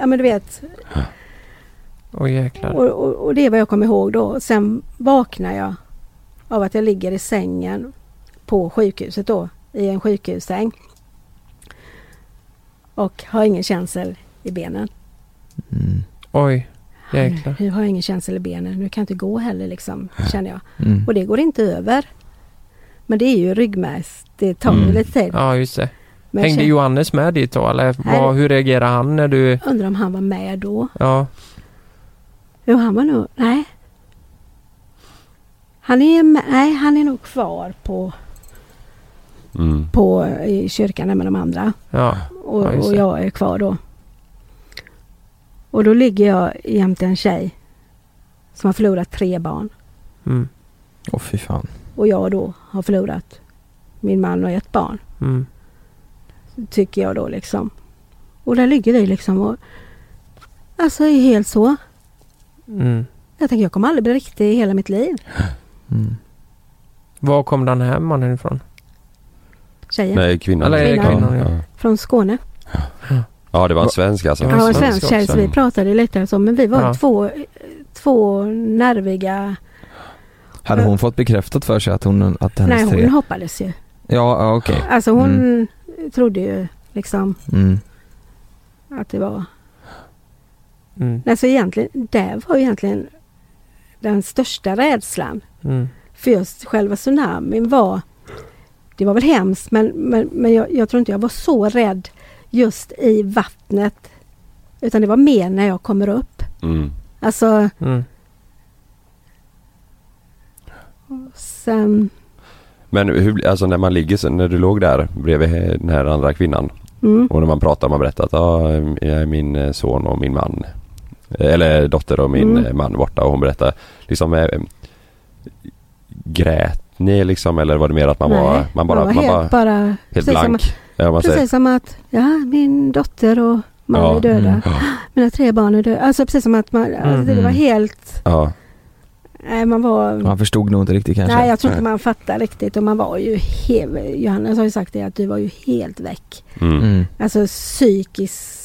ja men du vet. Jäklar. Och, och, och det är vad jag kommer ihåg då. Sen vaknar jag av att jag ligger i sängen på sjukhuset då. I en sjukhussäng. Och har ingen känsel i benen. Mm. Oj. Jäklar. Nu har jag ingen känsel i benen. Nu kan jag inte gå heller liksom, känner jag. Mm. Och det går inte över. Men det är ju ryggmärgs... Det tar Mm. lite tid. Ja just det. Men Hängde känner- Johannes med dit då eller vad, hur reagerade han när du... Undrar om han var med då. Ja. Jo, han var nog... Nej. Han är, med, nej, han är nog kvar på, Mm. på i kyrkan med de andra. Ja. Och, Ja, och jag är kvar då. Och då ligger jag jämte en tjej som har förlorat tre barn. Mm. Åh fy fan. Och jag då har förlorat min man och ett barn. Mm. Tycker jag då liksom. Och där ligger vi liksom och... Alltså är helt så. Mm. Jag tänker jag kommer aldrig bli riktig i hela mitt liv. Mm. Var kom den här mannen ifrån? Tjejen. Nej, kvinnan. Eller det kvinnan, ja. ja. Från Skåne. ja, det var en svensk alltså. Ja, Ja, en svensk tjej så vi pratade lite så. Men vi var Ja. två, två nerviga... Hade hon fått bekräftat för sig att hon, att hennes Nej hon tre... hoppades ju. Ja, ja okej. Alltså hon trodde ju liksom Mm. att det var... Mm. Nej så egentligen, det var egentligen den största rädslan. Mm. För just själva tsunamin var... Det var väl hemskt men, men, men jag, jag tror inte jag var så rädd just i vattnet. Utan det var mer när jag kommer upp. Mm. Alltså Mm. sen... Men hur, alltså när man ligger, så- när du låg där bredvid den här andra kvinnan Mm, och när man pratar, man berättar att ja, jag är min eh, son och min man eller dotter och min Mm. eh, man borta och hon berättar liksom eh, Grät ni liksom eller var det mer att man nej, var, man bara, var man helt bara bara... helt precis som blank? Ja, man säger. Precis som att, ja min dotter och man Ja, är döda. mm. Ja, Mina tre barn är döda. Alltså precis som att man, alltså, det Mm. var helt, ja, nej man var... Han förstod nog inte riktigt kanske. Nej jag tror inte man fattar riktigt och man var ju helt, Johannes har ju sagt det att du var ju helt väck. mm. Mm. Alltså psykiskt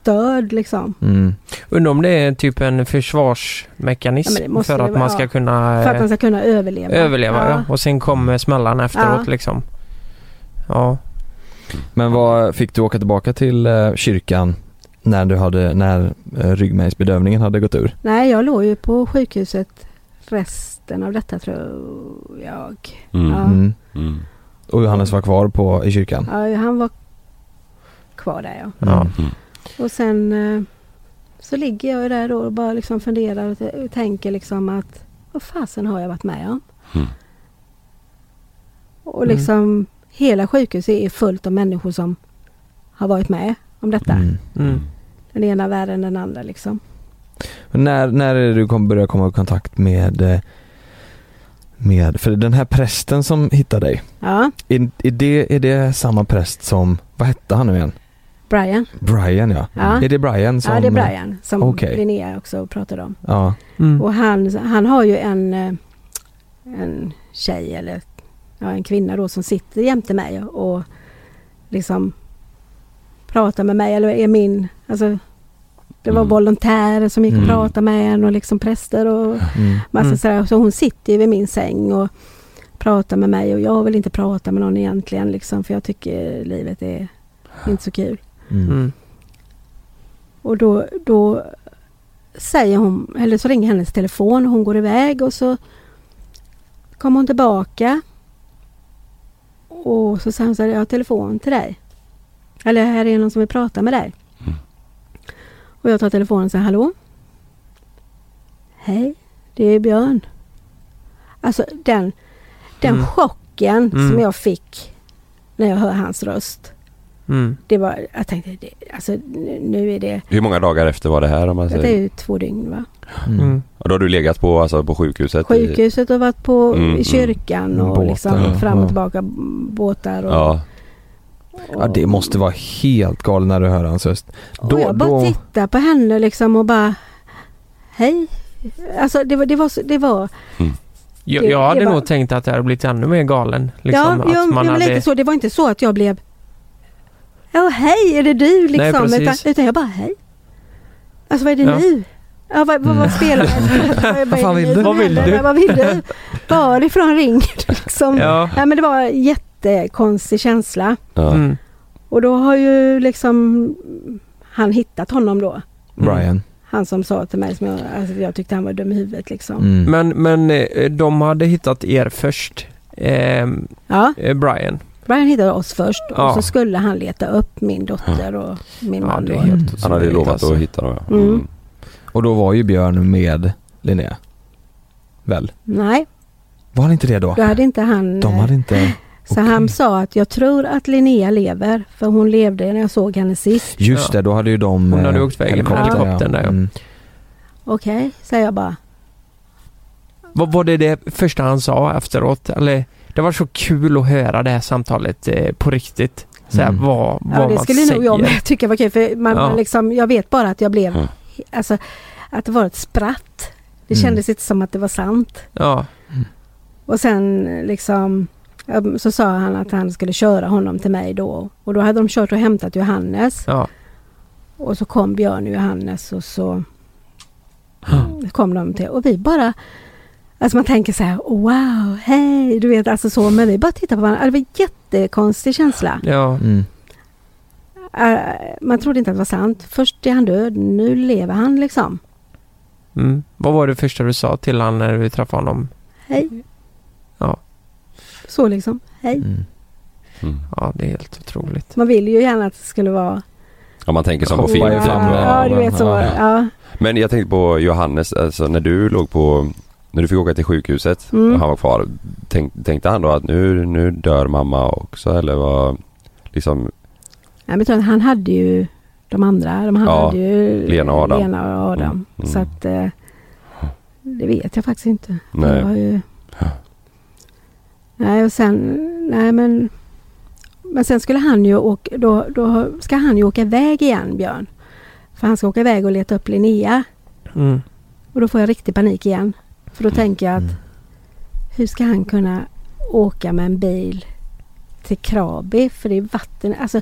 störd liksom. Mm. Undrar om det är typ en försvarsmekanism Ja, för att vara, man ska ja. kunna För att man ska kunna överleva. överleva ja. Och sen kommer smällarna efteråt Ja. liksom. Ja. Men vad, fick du åka tillbaka till eh, kyrkan när du hade, när eh, ryggmärgsbedövningen hade gått ur? Nej jag låg ju på sjukhuset resten av detta tror jag. Mm. Ja. Mm. Mm. Och Johannes var kvar på, i kyrkan? Ja, han var kvar där ja. Ja. Mm. Och sen eh, så ligger jag där då och bara liksom funderar och, tänker liksom att vad fasen har jag varit med om? Mm. Och liksom hela sjukhuset är fullt av människor som har varit med om detta. Mm. Mm. Den ena värre än den andra liksom. Men När, när är det du kom, började komma i kontakt med, eh, med, för den här prästen som hittade dig, Ja, är, är, det, är det samma präst som, vad hette han nu igen? Brian. Brian ja. Ja. Är det Brian som? Ja, det är Brian som Okej. Linnea också pratade om. Ja. Mm. Och han, han har ju en, eh, en tjej eller ja, en kvinna då som sitter jämte mig och liksom pratar med mig eller är min, alltså det var Mm. volontärer som gick och Mm. pratade med en och liksom präster och Mm. massa Mm. sådär. Så hon sitter ju vid min säng och pratar med mig och jag vill inte prata med någon egentligen liksom för jag tycker livet är inte så kul. Mm. Mm. Och då, då säger hon, eller så ringer hennes telefon och hon går iväg och så kommer hon tillbaka. Och så säger hon så här, jag har telefon till dig. Eller här är någon som vill prata med dig. Mm. Och jag tar telefonen och säger, hallå? Hej, det är Björn. Alltså den, den Mm. chocken Mm. som jag fick när jag hör hans röst. Mm. Det var, jag tänkte, det, alltså nu, är det, Hur många dagar efter var det här om man det är säger? ju två dygn va? Mm. Mm. Och då har du legat på, alltså, på sjukhuset? i- Sjukhuset och varit på Mm, mm. i kyrkan och Båtar, liksom fram och tillbaka båtar. Och, Ja. Ja det måste vara helt galet när du hör hans röst. och Då, jag bara då, tittar på henne liksom och bara Hej. Alltså det var, det var, det var Jag, Det- jag hade nog tänkt att jag hade blivit ännu mer galen. Liksom, ja, att jag, man jag hade... lite så. Det var inte så att jag blev Ja hej är det du liksom? precis. utan, utan jag bara hej. Alltså vad är det Ja. nu? Ja, vad, vad, vad spelar vad, Vad det vill du? Vad vill du? Vad vill du? Varifrån ringer du liksom? Ja. Nej men det var en jättekonstig känsla. Ja. Mm. Och då har ju liksom han hittat honom då. Brian. Han som sa till mig som jag, alltså jag tyckte han var dum i huvudet liksom. Mm. Men, men eh, de hade hittat er först. Ehm, Ja, eh, Brian. Brian hittade oss först och Ja. så skulle han leta upp min dotter och min Ja, man. det är då. helt Han hade lovat alltså. att hitta dem ja. Mm. Mm. Och då var ju Björn med Linnea. Väl? Nej, Var han inte det då? då hade inte han... De eh, hade inte... Så han sa att jag tror att Linnea lever för hon levde när jag såg henne sist. Just Ja. det, då hade ju de... Hon hade eh, åkt iväg med helikoptern där. Mm. Okej, säger jag bara. Vad var det det första han sa efteråt? Eller, det var så kul att höra det här samtalet eh, på riktigt. Så här, Mm. vad, vad Ja, det man skulle säger. nog jag med tycka var kul för man, Ja. man liksom, jag vet bara att jag blev, Mm. alltså att det var ett spratt. Det Mm. kändes inte som att det var sant. Ja. Och sen liksom ja, så sa han att han skulle köra honom till mig då. Och då hade de kört och hämtat Johannes. Ja. Och så kom Björn och Johannes och så Ja. kom de till. Och vi bara Alltså man tänker så här, wow, hej, du vet alltså så. Men vi bara tittar på varandra. Det var en jättekonstig känsla. Ja. Mm. Äh, man trodde inte att det var sant. Först är han död, nu lever han liksom. Mm. Vad var det första du sa till honom när vi träffade honom? Hej. Ja. Så liksom, hej. Mm. Mm. Ja, det är helt otroligt. Man vill ju gärna att det skulle vara... Ja man tänker som på film. flammer. Ja, du vet så. Ja. Ja. Men jag tänkte på Johannes, alltså när du låg på när du fick åka till sjukhuset Mm. och han var kvar. Tänk, tänkte han då att nu, nu dör mamma också eller vad? Liksom, Nej, men han hade ju de andra. De Ja, hade ju Lena och Adam. Lena och Adam. Mm, mm. Så att eh, det vet jag faktiskt inte. Nej. Ju... Ja. Nej och sen, nej men Men sen skulle han ju åka, då, då ska han ju åka iväg igen Björn. För han ska åka iväg och leta upp Linnea. Mm. Och då får jag riktig panik igen. För då tänker jag att Mm. hur ska han kunna åka med en bil till Krabi? För det är vatten. Alltså,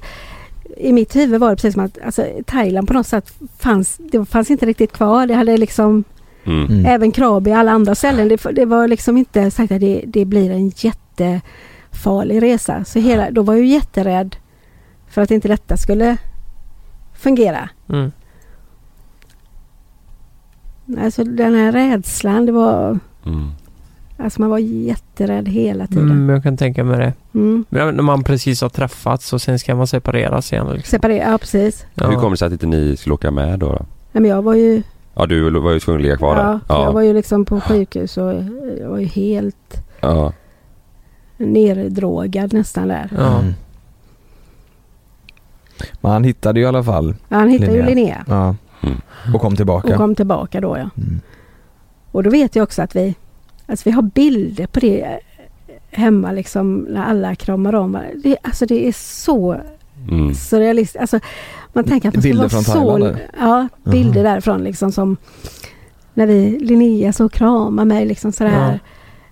I mitt huvud var det precis som att alltså, Thailand på något sätt fanns, det fanns inte riktigt kvar. Det hade liksom mm. Mm. även Krabi och alla andra ställen. Det, det var liksom inte sagt att det, det blir en jättefarlig resa. Så hela, då var jag ju jätterädd för att inte detta skulle fungera. Mm. Alltså den här rädslan, det var... Mm. Alltså man var jätterädd hela tiden. Mm, jag kan tänka mig det. Mm. Men När man precis har träffats och sen ska man separeras igen. Liksom. Separera, ja precis. Ja. Hur kommer det sig att inte ni skulle åka med då? då? Nej, men jag var ju, Ja du var ju tvungen att ligga kvar ja, där. för jag var ju liksom på sjukhus och jag var ju helt ja. neddrogad nästan där. Ja. Mm. Men han hittade ju i alla fall, Ja, Han hittade ju Linnea. Linnea ja. Mm. Och kom tillbaka. och kom tillbaka då ja. Mm. Och då vet jag också att vi, alltså vi har bilder på det eh, hemma liksom när alla kramar om det, Alltså det är så Mm. surrealistiskt. Alltså man tänker att man ska Bilder vara från så... Thailand? Ja, bilder Jaha. därifrån liksom som när vi, Linnea så kramar mig liksom sådär.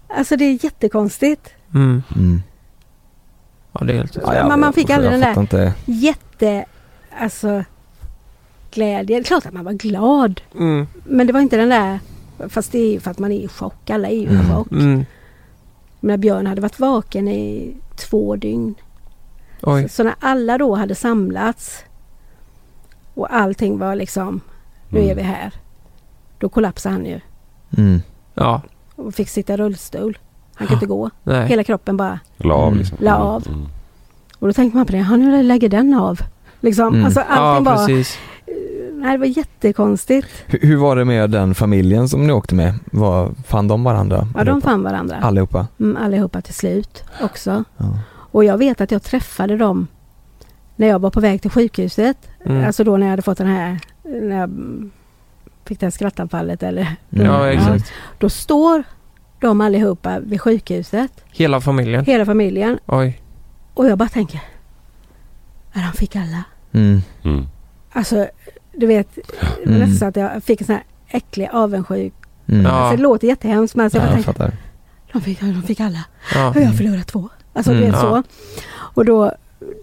Alltså det är jättekonstigt. Mm. Mm. Ja, det är helt Ja, men man fick aldrig den där- Inte. Jätte alltså glädje. Det är klart att man var glad. Mm. Men det var inte den där, fast det är ju för att man är i chock. Alla är ju i Mm. chock. Mm. Men Björn hade varit vaken i två dygn. Oj. Så när alla då hade samlats och allting var liksom, nu Mm. är vi här. Då kollapsade han ju Mm. Ja. och fick sitta i rullstol. Han kunde inte gå. Nej. Hela kroppen bara. La av Mm. liksom. La av. Mm. Och då tänkte man på det, han nu lägger den av. Liksom, Mm. alltså Ja, allting var, precis. nej, det var jättekonstigt. Hur, hur var det med den familjen som ni åkte med? Var, fann de varandra? Ja, de fann varandra. Allihopa? Mm, allihopa till slut också. Ja. Och jag vet att jag träffade dem när jag var på väg till sjukhuset. Mm. Alltså då när jag hade fått den här, när jag fick det här skrattanfallet eller Mm. Ja, exakt. Då står de allihopa vid sjukhuset, Hela familjen. hela familjen. Oj. Och jag bara tänker, ja, de fick alla. Mm. Mm. Alltså, du vet, det var Mm. nästan så att jag fick en sån här äcklig avundsjuk. Mm. Ja. Alltså, det låter jättehemskt men alltså, jag Ja, jag tänkte, de fick, de fick alla. Ja. Och jag förlorade två. Alltså Mm. du vet Ja. så. Och då,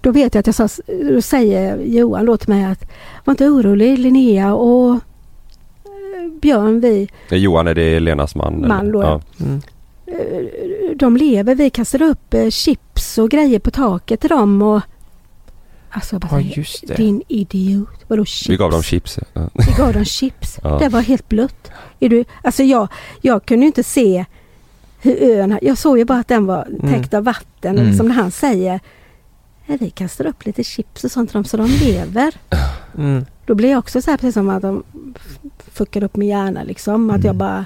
då vet jag att jag sa, då säger Johan då till mig att var inte orolig Linnea och eh, Björn vi, Johan, är det Lenas man? eller? Man då, ja. ja. Mm. de lever. Vi kastade upp eh, chips och grejer på taket till dem och Alltså bara Ja, just det. din idiot. Vadå chips? Vi gav dem chips. Ja. Vi gav dem chips. Ja. Det var helt blött. Är du, alltså jag, jag kunde ju inte se hur ön... Jag såg ju bara att den var täckt av vatten. Mm. Liksom när han säger "Nej, vi kastar upp lite chips och sånt till dem så de lever. Mm. Då blir jag också så här precis som att de fuckar upp min hjärna liksom. Att Mm. jag bara...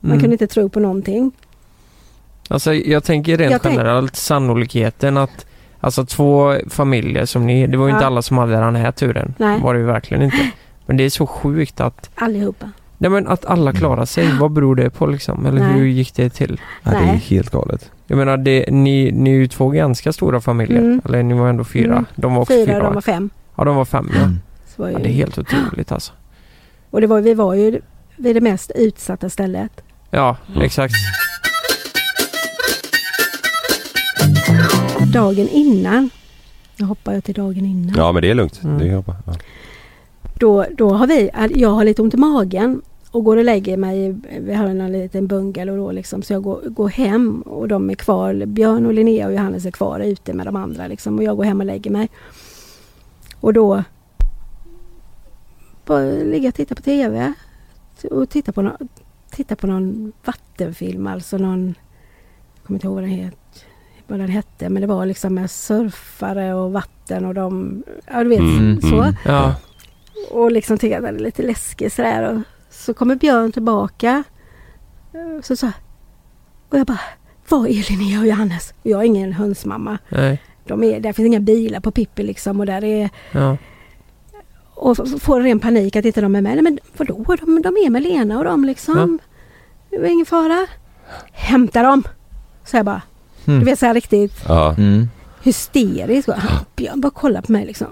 Man Mm. kunde inte tro på någonting. Alltså jag tänker rent Jag tänk- generellt sannolikheten att Alltså två familjer som ni, det var ju inte Ja. alla som hade den här turen. Nej. Var det ju verkligen inte. Men det är så sjukt att, Allihopa. nej men att alla klarar sig. Vad beror det på liksom? Eller Nej. hur gick det till? Ja, det är Nej. helt galet. Jag menar det, ni, ni är ju två ganska stora familjer. Mm. Eller ni var ändå fyra. Mm. De var också Fyra fyra. de va? var fem. Ja de var fem ja. Mm. Så var ju, ja. Det är helt otroligt alltså. Och det var, vi var ju vid det mest utsatta stället. Ja, Mm. Exakt. Dagen innan. Nu hoppar jag till dagen innan. ja men det är lugnt. Mm. Det är bra. Ja. Då, då har vi, jag har lite ont i magen och går och lägger mig, vi har en liten bungalow då liksom, så jag går, går hem och de är kvar, Björn och Linnea och Johannes är kvar ute med de andra liksom och jag går hem och lägger mig. Och då bara ligger jag och tittar på TV och tittar på, någon, tittar på någon vattenfilm, alltså någon, jag kommer inte ihåg vad den, het, vad den hette, men det var liksom med surfare och vatten och de, ja du vet Mm, så. mm. Ja. Och liksom tycker att den är lite läskig sådär. Och så kommer Björn tillbaka. Eh, Så så. Och jag bara, var är Linnea och Johannes? Och jag är ingen hönsmamma. Nej. De är, där finns inga bilar på Pippi liksom. Och där är... Ja. Och får ren panik att inte de är med. Nej men vadå? De, de är med Lena och de liksom. Det var ingen fara. Hämta dem! Så jag bara. Mm. Du vet så här riktigt Ja. Mm. hysterisk. Och han- Björn bara kollar på mig liksom.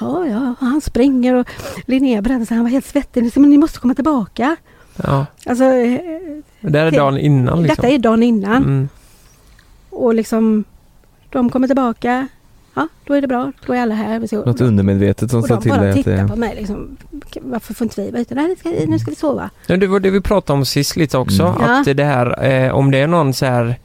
Ja, ja, och han springer och Linnea berättar att han var helt svettig. Ni- Men ni måste komma tillbaka. ja. Alltså, eh, Det här är dagen innan liksom. detta är dagen innan. Mm. Och liksom, de kommer tillbaka. Ja, då är det bra. Då är alla här. Vi ska- Något undermedvetet som och sa de till bara dig att tittar det... på mig liksom. Varför får inte vi vara ute? Nej, nu ska, nu ska vi sova. Ja, det var det vi pratade om sist lite också. Mm. Att det här, eh, om det är någon så här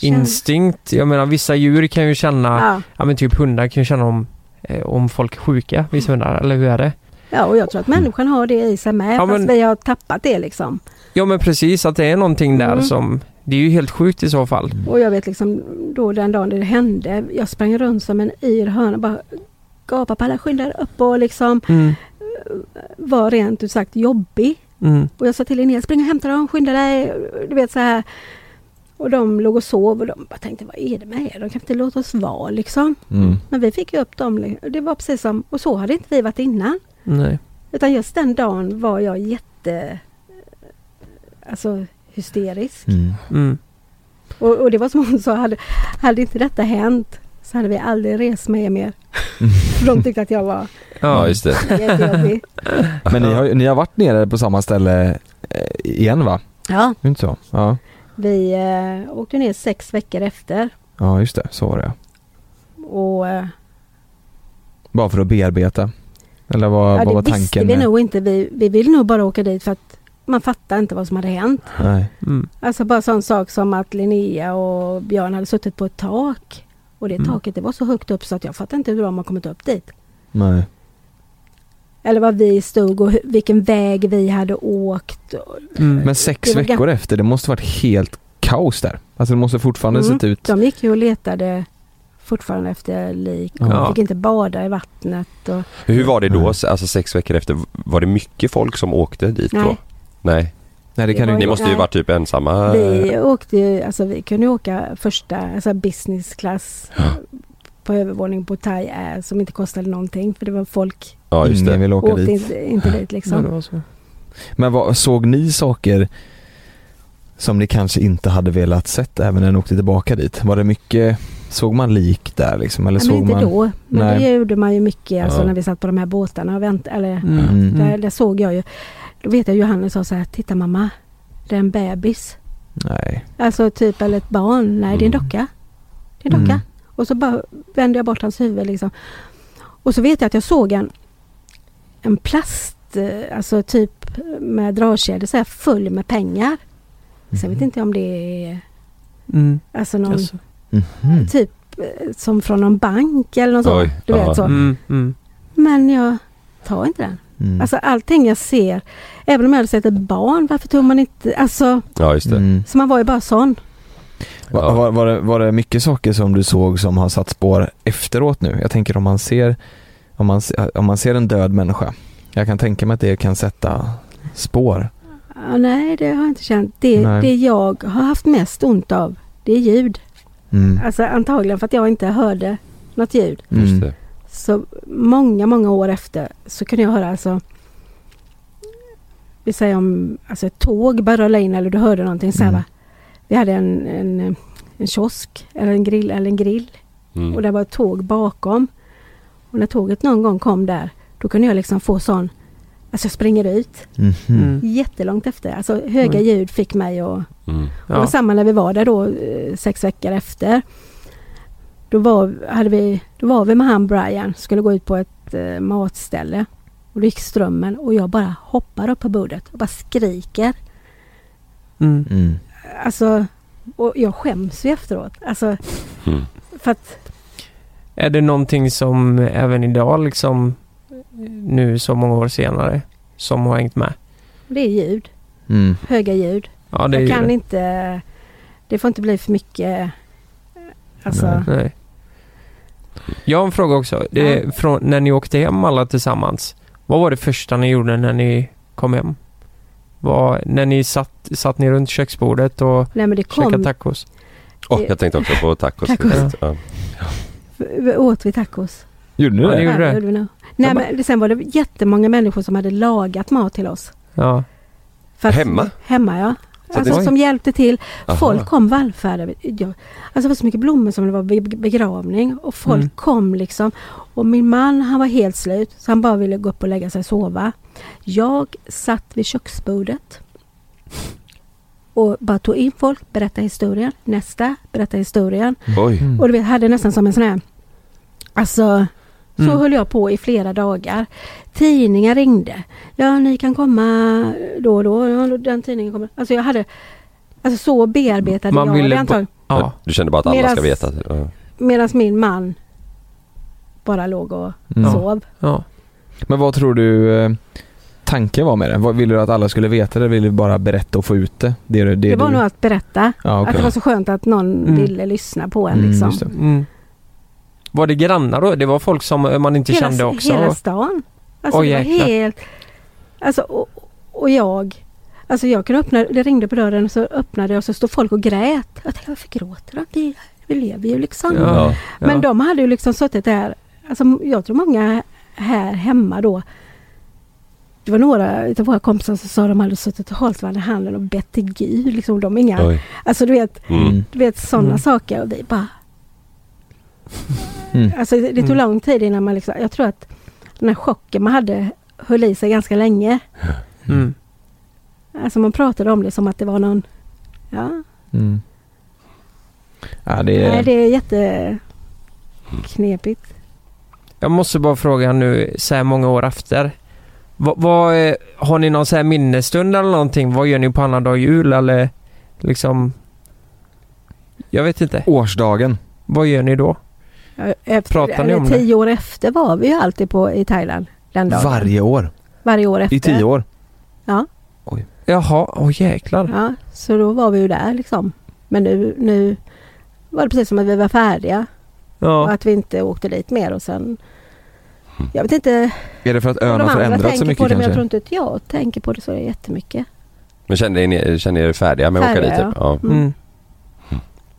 instinkt. Jag menar vissa djur kan ju känna, ja, Ja. men typ hundar kan ju känna om, eh, om folk är sjuka, vissa hundar, eller hur är det? ja, och jag tror att människan har det i sig med. Ja, fast men- vi har tappat det liksom. Ja men precis, att det är någonting där Mm. som, det är ju helt sjukt i så fall. Och jag vet liksom då den dagen det hände. Jag sprang runt som en yr höna. Bara gapade på alla skynda er upp och liksom Mm. var rent ut sagt jobbig. Mm. Och jag sa till Linnea, spring och hämta dem, skynda dig. Du vet så här. Och de låg och sov och de bara tänkte, vad är det med er? De kan inte låta oss vara liksom. Mm. Men vi fick ju upp dem. li- Det var precis som, och så hade inte vi varit innan. Nej. Utan just den dagen var jag jätte, alltså hysterisk. Mm. Mm. Och, och det var som hon sa, hade, hade inte detta hänt så hade vi aldrig rest med er mer. För de tyckte att jag var ja, just det. Men ni har, ni har varit nere på samma ställe eh, igen va? Ja, inte så? Ja. Vi eh, åkte ner sex veckor efter. Ja just det, så var det Och eh, Bara för att bearbeta? Eller vad, Ja, vad det var visste tanken? vi med- nog inte. Vi, vi ville nog bara åka dit för att man fattar inte vad som hade hänt. Nej. Mm. Alltså bara sån sak som att Linnea och Björn hade suttit på ett tak. Och det Mm. taket det var så högt upp så att jag fattar inte hur de har kommit upp dit. Nej. Eller var vi stod och vilken väg vi hade åkt. Mm. Men sex Det veckor efter, det måste varit helt kaos där. Alltså det måste fortfarande Mm. sett ut... De gick ju och letade fortfarande efter lik. Och Ja. Fick inte bada i vattnet. Och, Hur var det då, Nej. alltså sex veckor efter? Var det mycket folk som åkte dit då? Nej. Nej. Nej det Det kan var du Ni måste ju Nej. varit typ ensamma. vi åkte ju, alltså vi kunde ju åka första, alltså business class Ja. På övervåning på Thai Air som inte kostade någonting för det var folk Ja just Ingen det. vill åka åkte dit. inte, inte dit Ja, liksom. det var så. Men vad, såg ni saker som ni kanske inte hade velat sett även när ni åkte tillbaka dit? Var det mycket, såg man lik där liksom? Eller Ja, men såg inte man... då. Men Nej. det gjorde man ju mycket alltså Ja. när vi satt på de här båtarna och väntade. Eller, Mm. Mm. där, där såg jag ju. Då vet jag Johannes sa så här, titta mamma, det är en bebis. Nej. Alltså typ eller ett barn. Nej, det är en Mm. docka. Det är en docka. Mm. Och så bara vände jag bort hans huvud liksom. Och så vet jag att jag såg en, en plast, eh, alltså typ med dragkedjor så här full med pengar. Sen vet inte jag om det är Mm. alltså någon Alltså. Mhm. typ eh, som från någon bank eller något Oj, så. Du vet så. Mm. Mm. Men jag tar inte den. Mm. Alltså allting jag ser, även om jag hade sett ett barn, varför tog man inte, alltså, Ja just det. Mm. så man var ju bara sån. Ja. Var, var, det, var det mycket saker som du såg som har satt spår efteråt nu? Jag tänker om man ser om man, om man ser en död människa. Jag kan tänka mig att det kan sätta spår. Ja, nej, det har jag inte känt. Det, Nej. det jag har haft mest ont av, det är ljud. Mm. Alltså antagligen för att jag inte hörde något ljud. Mm. Så många, många år efter så kunde jag höra alltså vi säger om alltså ett tåg började rulla in eller du hörde någonting så här Mm. va. Vi hade en, en, en kiosk eller en grill eller en grill Mm. och det var ett tåg bakom. Och när tåget någon gång kom där då kunde jag liksom få sån Alltså jag springer ut Mhm. Mm. jättelångt efter. Alltså höga Mm. ljud fick mig att Mm. Ja. samma när vi var där då eh, sex veckor efter. Då var, hade vi, då var vi med han Brian, skulle gå ut på ett eh, matställe. Och då gick strömmen och jag bara hoppar upp på bordet och bara skriker. Mm. Alltså, och jag skäms ju efteråt. Alltså, Mm. för att, Är det någonting som även idag liksom nu så många år senare som har hängt med? det är ljud, Mm. höga ljud. Ja, det Jag kan det. inte, det får inte bli för mycket, alltså, Nej. Nej. Jag har en fråga också. Det är från när ni åkte hem alla tillsammans. Vad var det första ni gjorde när ni kom hem? Vad, när ni satt, satt ni runt köksbordet och nej men det käkade tacos? Åh, jag tänkte också på tacos. Tacos. Ja. vi åt vi tacos. Gjorde ni Ja, det? det gjorde Ja, det. gjorde vi nog. Nej Jag bara- men sen var det jättemånga människor som hade lagat mat till oss. Ja. Att- Hemma? Hemma ja. Så Alltså det- som hjälpte till. Aha. Folk kom vallfärdade. Jag, alltså det var så mycket blommor som det var be- begravning och folk Mm. kom liksom. Och min man han var helt slut så han bara ville gå upp och lägga sig och sova. Jag satt vid köksbordet och bara tog in folk, berätta historien, nästa, berätta historien. Oj. Mm. Och du vet, hade nästan som en sån här Alltså så Mm. höll jag på i flera dagar. Tidningar ringde. Ja, ni kan komma då och då. Ja, den tidningen kommer. Alltså jag hade Alltså så bearbetade Man jag ville det antagligen. Ja. Du kände bara att alla ska Medans- veta? Ja. Medan min man bara låg och Mm. sov. ja. Men vad tror du eh, tanken var med det? Ville du att alla skulle veta det? Ville du bara berätta och få ut det? Det, det, Det var du... nog att berätta. Ja, Att okej. det var så skönt att någon Mm. ville lyssna på en Mm, liksom. Mm. Var det grannar då? Det var folk som man inte Hela, kände också? hela stan. Alltså Oj, det var jäklar. helt... Alltså och, och jag... Alltså jag kunde öppna, det ringde på dörren så öppnade jag och så stod folk och grät. Jag tänkte varför gråter de? Vi, vi lever ju liksom. Ja. Men de hade ju liksom suttit där. Alltså jag tror många här hemma då. Det var några av våra kompisar som sa att de hade suttit och hållit varandra i handen och bett till Gud. Liksom, de är inga, Oj. alltså du vet, Mm. du vet sådana Mm. saker och vi bara Mm. Alltså det, det tog Mm. lång tid innan man liksom, jag tror att den här chocken man hade höll i sig ganska länge. Mm. Alltså man pratade om det som att det var någon, ja, Mm. Ja, det är... nej det är jätteknepigt. Jag måste bara fråga nu så här många år efter. Vad, vad, eh, har ni någon så här minnesstund eller någonting? Vad gör ni på annandag jul eller liksom? Jag vet inte. Årsdagen. Vad gör ni då? Ja, Efter, Pratar ni om det? Tio år efter var vi ju alltid på, i Thailand. Den dagen. Varje år. Varje år efter. I tio år. Ja, Jaha, åh jäklar. ja, så då var vi ju där liksom. Men nu, nu var det precis som att vi var färdiga och Ja. att vi inte åkte dit mer och sen jag vet inte Är det för att ön har förändrats så mycket på det, men jag kanske? tror inte att jag tänker på det så jättemycket. Men känner ni, känner ni er färdiga med att åka dit typ? Ja. Mm. Mm.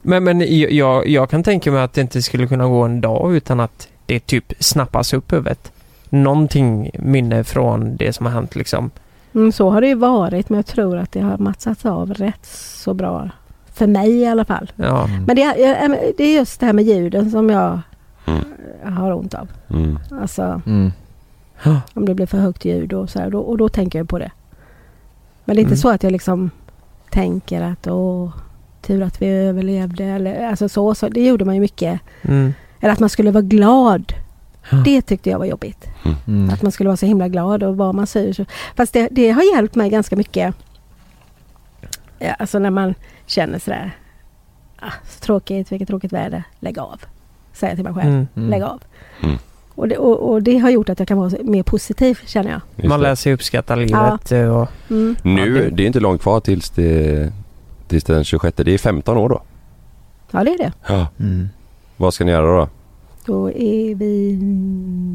Men, men jag, jag kan tänka mig att det inte skulle kunna gå en dag utan att det typ snappas upp huvudet. Någonting minne från det som har hänt liksom. Mm, så har det ju varit men jag tror att det har matchats av rätt så bra. För mig i alla fall. Ja. Men det det är just det här med ljuden som jag Mm. har ont av. Mm. Alltså Mm. om det blir för högt ljud och så här, då, och då tänker jag på det. Men det är inte Mm. så att jag liksom tänker att åh, tur att vi överlevde eller alltså så, så. Det gjorde man ju mycket. Mm. Eller att man skulle vara glad. Ja. Det tyckte jag var jobbigt. Mm. Att man skulle vara så himla glad och var man sur så. Fast det, det har hjälpt mig ganska mycket. Ja, alltså när man känner sådär. Ah, så tråkigt, vilket tråkigt väder. Lägg av. Säger jag till mig själv. Mm. Mm. Lägg av. Mm. Och, det, och, och det har gjort att jag kan vara mer positiv känner jag. Just Man lär sig uppskatta livet eh, och... Mm. Nu, Ja, det- det är inte långt kvar tills det Tills den 26, det är 15 år då. Ja det är det. Ja. Mm. Vad ska ni göra då? Då är vi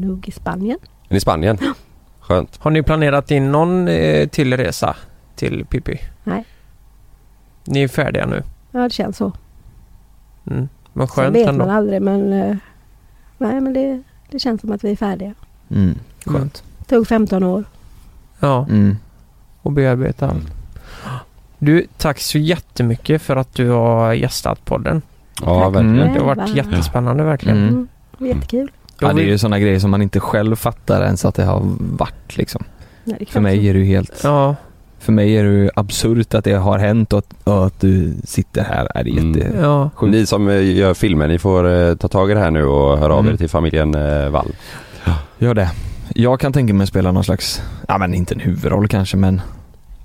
nog i Spanien. Är ni i Spanien? Skönt. Har ni planerat in någon eh, till resa till Pippi? Nej. Ni är färdiga nu? Ja det känns så. Mm. Men Sen skönt vet ändå. man aldrig men eh, Nej men det, det känns som att vi är färdiga. Mm. Skönt. Tog 15 år. Ja, Mm. och bearbeta allt. Du, tack så jättemycket för att du har gästat podden. Ja, Tack. verkligen. Mm. Det har varit jättespännande verkligen. Mm. Mm. Jättekul. Ja det är ju sådana grejer som man inte själv fattar ens att det har varit liksom. Nej, det För mig är det ju helt, Ja, för mig är det ju absurt att det har hänt och att, och att du sitter här är det Mm. ja. Ni som eh, gör filmer, ni får eh, ta tag i det här nu och höra av Mm. er till familjen eh, Wall. Gör det. Jag kan tänka mig att spela någon slags, ja men inte en huvudroll kanske men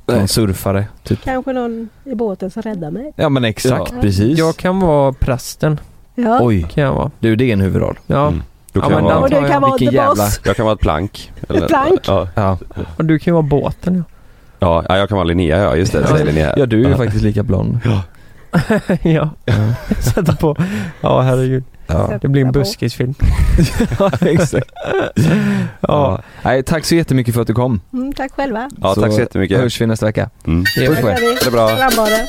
Nej. någon surfare typ. Kanske någon i båten som räddar mig. Ja men exakt, Ja. precis. Jag kan vara prästen. Ja. Oj, Kan jag vara. du det är en huvudroll. Ja. Mm. Då Ja, kan men jag, den Och vara, du kan vara Vilken jävla- jag kan vara ett plank. Ett plank? Ja, Ja, Och du kan vara båten ja. Ja, ja, jag kan vara Linnea ja, just det. Ja. säger Linnea. ja du är ju Ja. faktiskt lika blond. ja. Ja. Sätta på. Ja, herregud. Ja, Det blir en buskisfilm. ja exakt. Ja. Ja. Nej, tack så jättemycket för att du kom. Mm, tack själva. Ja, tack så jättemycket. hörs vi nästa vecka. Mm. Det Puss på er. vi. Det bra. Frambadet.